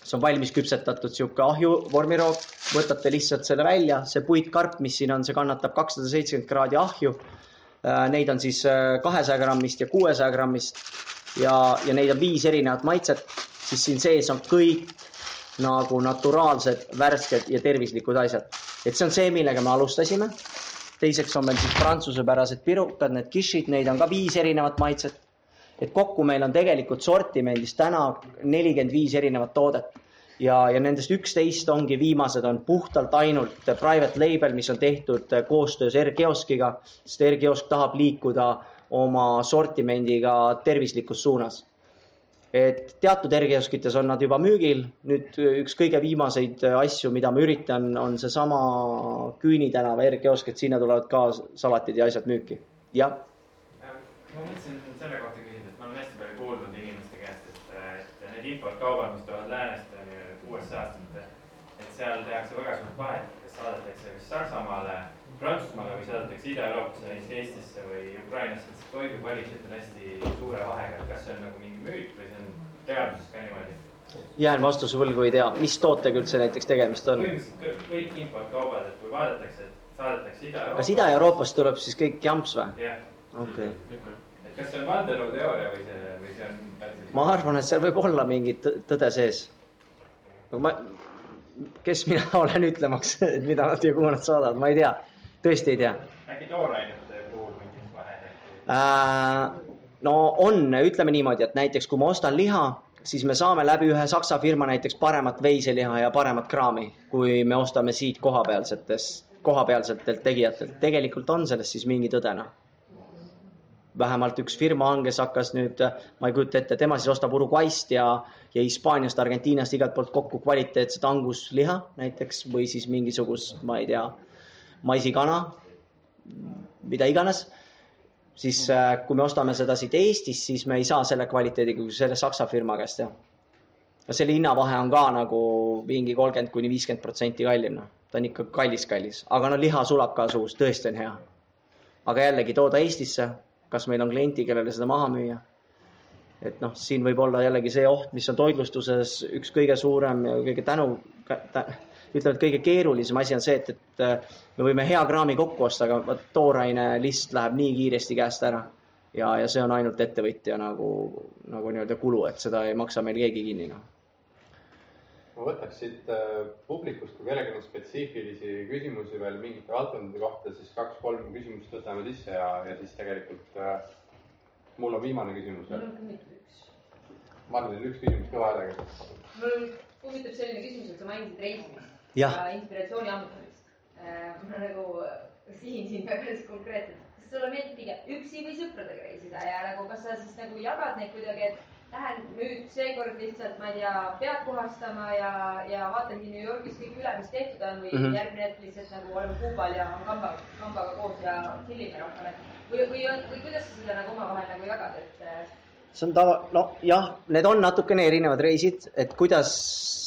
see on valmis küpsetatud sihuke ahju vormiroog, võtate lihtsalt selle välja, see puitkarp, mis siin on, see kannatab kakssada seitsekümmend kraadi ahju. Äh, neid on siis äh, kahesaja grammist ja kuuesaja grammist ja, ja neid on viis erinevat maitset, siis siin sees on kõik nagu naturaalsed, värsked ja tervislikud asjad. et see on see, millega me alustasime. teiseks on meil siis prantsusepärased pirukad, need kishid, neid on ka viis erinevat maitset et kokku meil on tegelikult sortimendis täna nelikümmend viis erinevat toodet ja, ja nendest üksteist ongi viimased on puhtalt ainult private label, mis on tehtud koostöös R-kioskiga, sest R-kiosk tahab liikuda oma sortimendiga tervislikus suunas. et teatud R-kioskites on nad juba müügil, nüüd üks kõige viimaseid asju, mida ma üritan, on seesama Küüni tänava R-kiosk, et sinna tulevad ka salatid ja asjad müüki, jah. ma mõtlesin selle kohta importkaubad, mis tulevad läänest, on ju, USA-st, et seal tehakse väga suurt vahet, kas saadetakse kas Saksamaale, Prantsusmaale või saadetakse Ida-Euroopasse, näiteks Eestisse või Ukrainasse, et see toidu kvaliteet on hästi suure vahega, et kas see on nagu mingi müüt või see on teaduses ka niimoodi? jään vastuse võlgu, ei tea, mis tootega üldse näiteks tegemist on? kõik importkaubad, et kui vaadatakse, et saadetakse Ida-Euroopast. kas Ida-Euroopast tuleb siis kõik jamps või? jah. okei okay.. Kas see on vandenõuteooria või see ma arvan, et seal võib olla mingi tõde sees. ma, kes mina olen ütlemaks, et mida nad ja kuhu nad saadavad, ma ei tea, tõesti ei tea. äkki toorainete puhul mingit vahet äh,? no on, ütleme niimoodi, et näiteks kui ma ostan liha, siis me saame läbi ühe Saksa firma näiteks paremat veiseliha ja paremat kraami, kui me ostame siit kohapealsetest, kohapealsetelt tegijatelt. tegelikult on selles siis mingi tõde, noh vähemalt üks firma on, kes hakkas nüüd, ma ei kujuta ette, tema siis ostab Uruguayst ja, ja Hispaaniast, Argentiinast igalt poolt kokku kvaliteetset angusliha näiteks või siis mingisugust, ma ei tea, maisikana, mida iganes. siis äh, kui me ostame seda siit Eestist, siis me ei saa selle kvaliteediga kui selle Saksa firma käest, jah. no selle hinnavahe on ka nagu mingi kolmkümmend kuni viiskümmend protsenti kallim, noh. ta on ikka kallis-kallis, aga no liha sulab ka suus, tõesti on hea. aga jällegi tooda Eestisse kas meil on klienti, kellele seda maha müüa. et noh, siin võib olla jällegi see oht, mis on toitlustuses üks kõige suurem ja kõige tänu tä,, ütleme, et kõige keerulisem asi on see, et, et äh, me võime hea kraami kokku osta, aga vot tooraine list läheb nii kiiresti käest ära. ja, ja see on ainult ettevõtja nagu, nagu nii-öelda kulu, et seda ei maksa meil keegi kinni, noh ma võtaks siit äh, publikust, kui kellelgi on spetsiifilisi küsimusi veel mingite valdkondade kohta, siis kaks-kolm küsimust võtame sisse ja, ja siis tegelikult äh, mul on viimane küsimus veel. mul on küll üks. Marlinil üks küsimus kõva häälega. mul huvitab selline küsimus, et sa mainisid reisimist ja, ja inspiratsiooni ammutamist äh,. ma nagu sihin sind väga konkreetselt, kas sulle meeldib pigem üksi või sõpradega reisida ja nagu, kas sa siis nagu jagad neid kuidagi, et lähen nüüd seekord lihtsalt, ma ei tea, pead puhastama ja, ja vaatangi New Yorgis kõik üle, mis tehtud on või mm -hmm. järgmine hetk lihtsalt nagu oleme Kuubal ja kamba, kambaga koos ja chillime rohkem, et või, või või kuidas sa seda nagu omavahel nagu jagad, et? see on tava, nojah, need on natukene erinevad reisid, et kuidas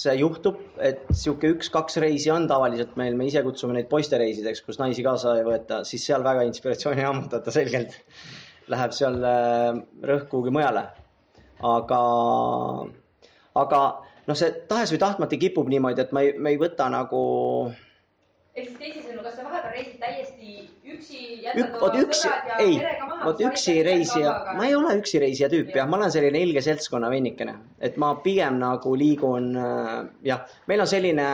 see juhtub, et sihuke üks-kaks reisi on tavaliselt meil, me ise kutsume neid poistereisideks, kus naisi kaasa ei võeta, siis seal väga inspiratsiooni ei ammutata selgelt. Läheb seal äh, rõhk kuhugi mujale aga, aga noh, see tahes või tahtmata kipub niimoodi, et ma ei, me ei võta nagu. ehk siis teisisõnu, kas sa vahepeal reisid täiesti üksi, jätad Ük, oma sõbrad ja ei, perega maha? vot üksi reisija, ma ei ole üksi reisija tüüp jah, ma olen selline ilge seltskonna vennikene, et ma pigem nagu liigun äh, jah, meil on selline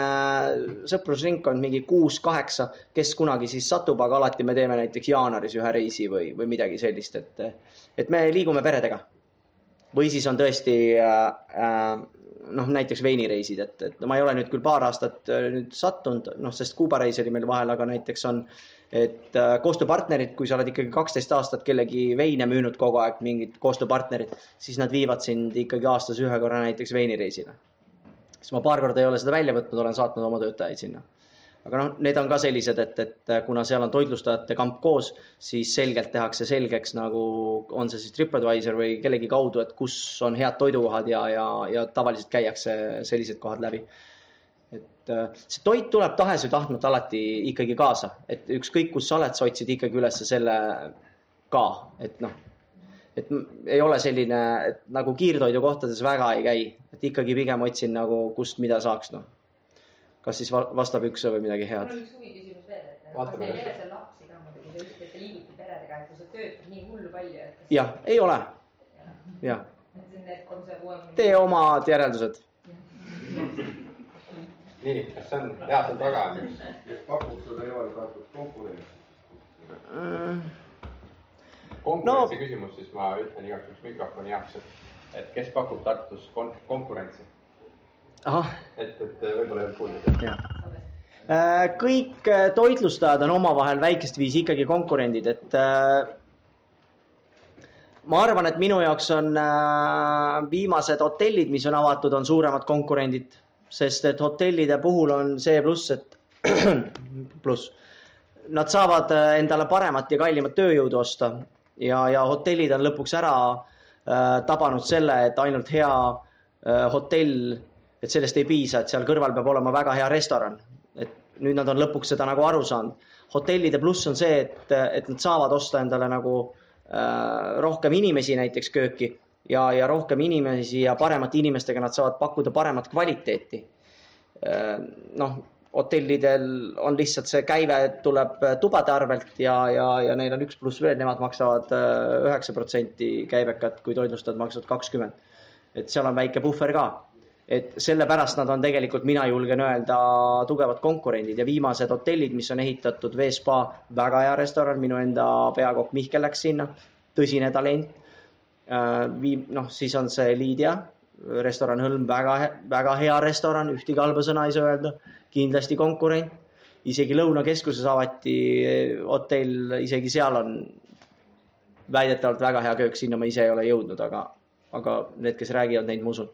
sõprusringkond mingi kuus-kaheksa, kes kunagi siis satub, aga alati me teeme näiteks jaanuaris ühe reisi või, või midagi sellist, et, et me liigume peredega või siis on tõesti äh, äh, noh, näiteks veinireisid, et, et ma ei ole nüüd küll paar aastat äh, nüüd sattunud, noh, sest Kuuba reis oli meil vahel, aga näiteks on, et koostööpartnerid, kui sa oled ikkagi kaksteist aastat kellegi veine müünud kogu aeg, mingid koostööpartnerid, siis nad viivad sind ikkagi aastas ühe korra näiteks veinireisile. siis ma paar korda ei ole seda välja võtnud, olen saatnud oma töötajaid sinna aga noh, need on ka sellised, et, et kuna seal on toitlustajate kamp koos, siis selgelt tehakse selgeks nagu on see siis Tripadvisor või kellegi kaudu, et kus on head toidukohad ja, ja, ja tavaliselt käiakse sellised kohad läbi. et äh, see toit tuleb tahes või tahtmata alati ikkagi kaasa, et ükskõik, kus sa oled, sa otsid ikkagi üles selle ka, et noh, et ei ole selline, nagu kiirtoidukohtades väga ei käi, et ikkagi pigem otsin nagu, kust mida saaks, noh kas siis vastab üks või midagi head? mul on üks huviküsimus veel, et kas ei ole seal lapsi ka muidugi, te ütlesite, et te liigute peredega, et kui sa töötad nii hullu palju, et jah, ei ole. jah. tee omad järeldused. nii, kas see on hea seal taga on? kes pakub seda evaldatud konkurentsi? konkurentsi no. küsimus, siis ma ütlen igaks juhuks mikrofoni jaoks, et, et kes pakub Tartus kon konkurentsi et, et võib-olla ei olnud kuulda. Äh, kõik äh, toitlustajad on omavahel väikest viisi ikkagi konkurendid, et äh, ma arvan, et minu jaoks on viimased hotellid, mis on avatud, on suuremad konkurendid, sest et hotellide puhul on see pluss, et pluss, nad saavad endale paremat ja kallimat tööjõudu osta ja, ja hotellid on lõpuks ära tabanud selle, et ainult hea hotell et sellest ei piisa, et seal kõrval peab olema väga hea restoran. et nüüd nad on lõpuks seda nagu aru saanud. hotellide pluss on see, et, et nad saavad osta endale nagu äh, rohkem inimesi näiteks kööki ja, ja rohkem inimesi ja paremate inimestega nad saavad pakkuda paremat kvaliteeti äh,. noh, hotellidel on lihtsalt see käive tuleb tubade arvelt ja, ja, ja neil on üks pluss veel, nemad maksavad äh, üheksa protsenti käibekat, kui toitlustajad maksavad kakskümmend. et seal on väike puhver ka et sellepärast nad on tegelikult, mina julgen öelda, tugevad konkurendid. Ja viimased hotellid, mis on ehitatud, Veespa, väga hea restoran, minu enda peakokk Mihkel läks sinna, tõsine talent. Äh, viim-, noh, siis on see Lydia, restoran Hõlm, väga, väga hea restoran, ühtegi halba sõna ei saa öelda, kindlasti konkurent. isegi Lõunakeskuses avati hotell, isegi seal on väidetavalt väga hea köök, sinna ma ise ei ole jõudnud, aga, aga need, kes räägivad, neid ma usun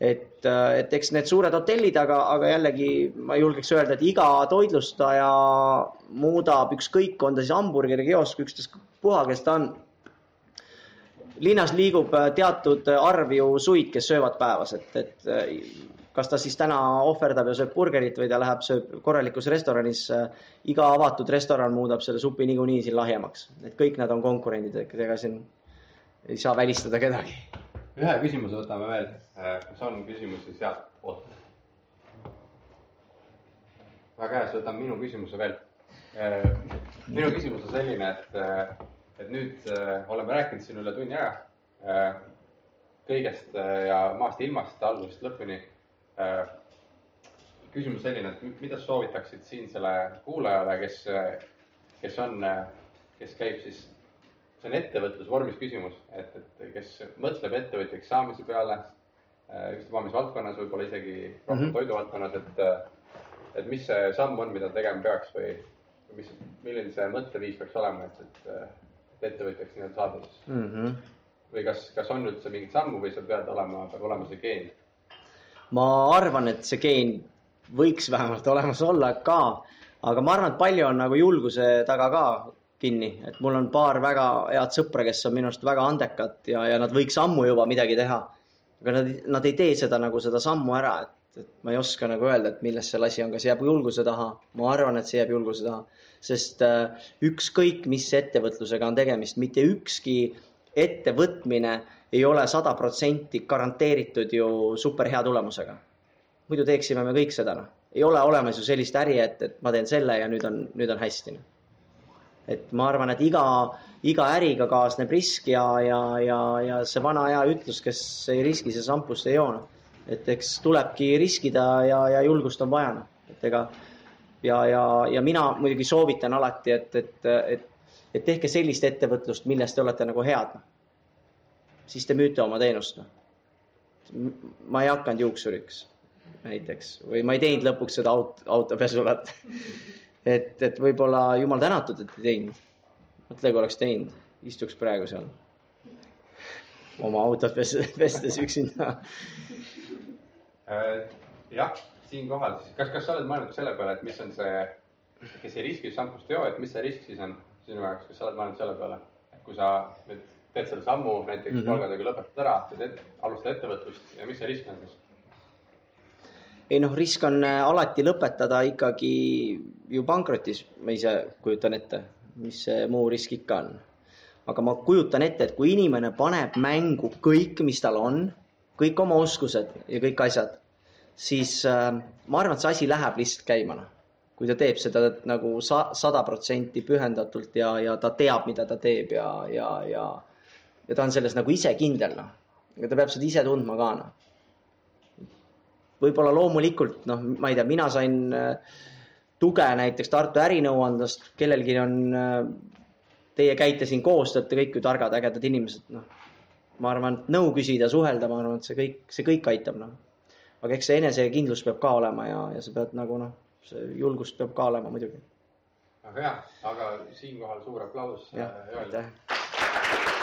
et, äh, et eks need suured hotellid, aga, aga jällegi ma julgeks öelda, et iga toitlustaja muudab ükskõik, on ta siis hamburgeri kiosk, ükstaspuha, kes ta on. linnas liigub äh, teatud arv ju suid, kes söövad päevas, et, et äh, kas ta siis täna ohverdab ja sööb burgerit või ta läheb, sööb korralikus restoranis. iga avatud restoran muudab selle supi niikuinii siin lahjemaks, et kõik nad on konkurendid, ega siin ei saa välistada kedagi ühe küsimuse võtame veel, äh, kas on küsimusi sealtpoolt? väga hea, siis võtan minu küsimuse veel. Äh, minu küsimus on selline, et, äh, et nüüd oleme rääkinud siin üle tunni aja kõigest ja maast ja ilmast algusest lõpuni. küsimus selline, et mida soovitaksid siinsele kuulajale, kes, kes on, kes käib siis see on ettevõtlusvormis küsimus, et, et kes mõtleb ettevõtjaks saamise peale, äh, ükstapuha mis valdkonnas, võib-olla isegi rohkem mm -hmm. toiduvaldkonnas, et, et mis see samm on, mida tegema peaks või mis, milline see mõtteviis peaks olema, et, et, et ettevõtjaks nii-öelda saada siis mm? -hmm. või kas, kas on üldse mingit sammu või seal peab olema, peab olema see geen? ma arvan, et see geen võiks vähemalt olemas olla ka, aga ma arvan, et palju on nagu julguse taga ka kinni, et mul on paar väga head sõpra, kes on minu arust väga andekad ja, ja nad võiks ammu juba midagi teha. aga nad, nad ei tee seda nagu seda sammu ära, et, et ma ei oska nagu öelda, et milles selle asi on, kas jääb julguse taha. ma arvan, et see jääb julguse taha, sest äh, ükskõik, mis ettevõtlusega on tegemist, mitte ükski ettevõtmine ei ole sada protsenti garanteeritud ju superhea tulemusega. muidu teeksime me kõik seda, noh. ei ole olemas ju sellist äri, et, et ma teen selle ja nüüd on, nüüd on hästi no et ma arvan, et iga, iga äriga kaasneb risk ja, ja, ja, ja see vana hea ütlus, kes ei riski, see šampust ei joo. et eks tulebki riskida ja, ja julgust on vaja, noh, et ega ja, ja, ja mina muidugi soovitan alati, et, et, et, et tehke sellist ettevõtlust, milles te olete nagu head. siis te müüte oma teenust. ma ei hakanud juuksuriks näiteks või ma ei teinud lõpuks seda aut-, autopesulat et, et võib-olla jumal tänatud, et ei teinud. mõtle, kui oleks teinud, istuks praegu seal oma autot pes-, pestes üksinda äh, jah, siinkohal siis, kas, kas sa oled mõelnud selle peale, et mis on see, kes see riski šampust joo, et mis see risk siis on sinu jaoks, kas sa oled mõelnud selle peale, et kui sa nüüd teed selle sammu näiteks mm -hmm. palgadega lõpetad ära, alustad ettevõtlust ja mis see risk on siis? Ei noh, risk on äh, alati lõpetada ikkagi ju pankrotis, ma ise kujutan ette, mis see muu risk ikka on. aga ma kujutan ette, et kui inimene paneb mängu kõik, mis tal on, kõik oma oskused ja kõik asjad, siis äh, ma arvan, et see asi läheb lihtsalt käima, noh. kui ta teeb seda nagu sa-, sada protsenti pühendatult ja, ja ta teab, mida ta teeb ja, ja, ja ja ta on selles nagu ise kindel, noh. aga ta peab seda ise tundma ka, noh. Võib-olla loomulikult, noh, ma ei tea, mina sain äh, tuge näiteks Tartu ärinõuandest, kellelgi on, äh, teie käite siin koos, te olete kõik ju targad, ägedad inimesed, noh. ma arvan, et nõu küsida, suhelda, ma arvan, et see kõik, see kõik aitab, noh aga eks see enesekindlus peab ka olema ja, ja sa pead nagu noh, see julgust peab ka olema muidugi. väga hea, aga siinkohal suur aplaus. jah, äh, aitäh.